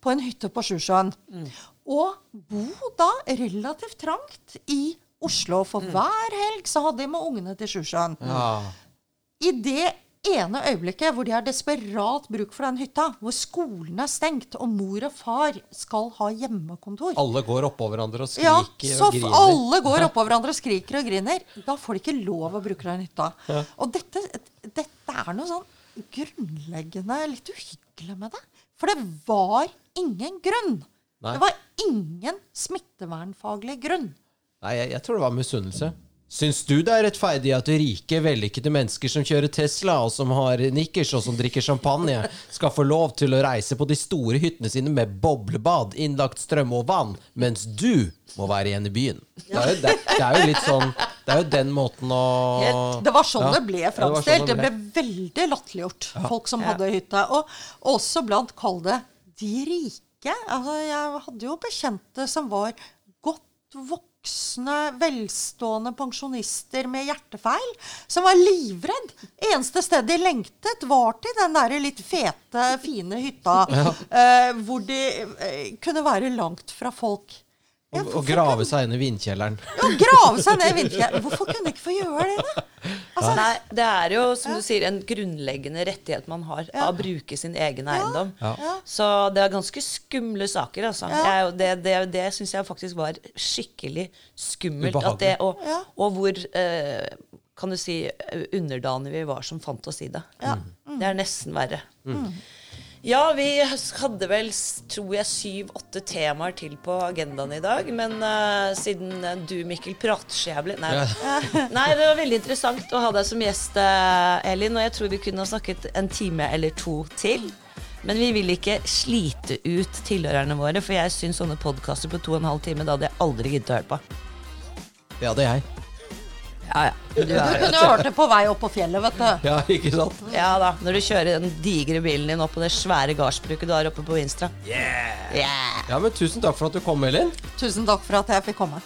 på en hytte på Sjusjøen. Og bo da relativt trangt i Oslo. For hver helg så hadde de med ungene til Sjusjøen. Ja. I det ene øyeblikket hvor de har desperat bruk for den hytta, hvor skolen er stengt og mor og far skal ha hjemmekontor Alle går oppå hverandre og ja, skriker så og griner. alle går oppå hverandre og skriker og griner. Da får de ikke lov å bruke den hytta. Og dette, dette er noe sånn grunnleggende litt uhyggelig med det. For det var ingen grunn. Nei. Det var ingen smittevernfaglig grunn. Nei, jeg, jeg tror det var misunnelse. Syns du det er rettferdig at rike, vellykkede mennesker som kjører Tesla, og som har nikkers og som drikker champagne, skal få lov til å reise på de store hyttene sine med boblebad, innlagt strøm og vann, mens du må være igjen i byen? Det er jo, det, det er jo litt sånn Det er jo den måten å Det var sånn Ja. det ble Ja, det sånn framstilt. det det ble veldig latterliggjort, folk som hadde hytte. Og også blant, kall det, de rike. Altså, jeg hadde jo bekjente som var godt voksne, velstående pensjonister med hjertefeil, som var livredd. Eneste sted de lengtet, var til den der litt fete, fine hytta, eh, hvor de eh, kunne være langt fra folk. Ja, Og, og grave seg inn i vindkjelleren. ja, grave seg ned i vindkjelleren. Hvorfor kunne de ikke få gjøre det, da? Altså, Nei, det er jo, som du sier, en grunnleggende rettighet man har av å bruke sin egen eiendom. Ja. Så det er ganske skumle saker, altså. Ja. Jeg, det det, det syns jeg faktisk var skikkelig skummelt. At det, og, og hvor eh, kan du si underdanige vi var som fant oss i det. Ja. Det er nesten verre. Ja, vi hadde vel, tror jeg, syv-åtte temaer til på agendaen i dag. Men uh, siden eh, du, Mikkel, prater så jævlig Nei. Nei, det var veldig interessant å ha deg som gjest, eh, Elin. Og jeg tror vi kunne ha snakket en time eller to til. Men vi vil ikke slite ut tilhørerne våre, for jeg syns sånne podkaster på to og en halv time, da hadde jeg aldri giddet å høre på. Det hadde jeg. Ja, ja. Du Du kunne hørt det på vei opp på fjellet, vet du. Ja, ikke sant? ja da, når du kjører den digre bilen din opp på det svære gardsbruket du har oppe på Vinstra. Yeah! Ja, men Tusen takk for at du kom, Elin. Tusen takk for at jeg fikk komme.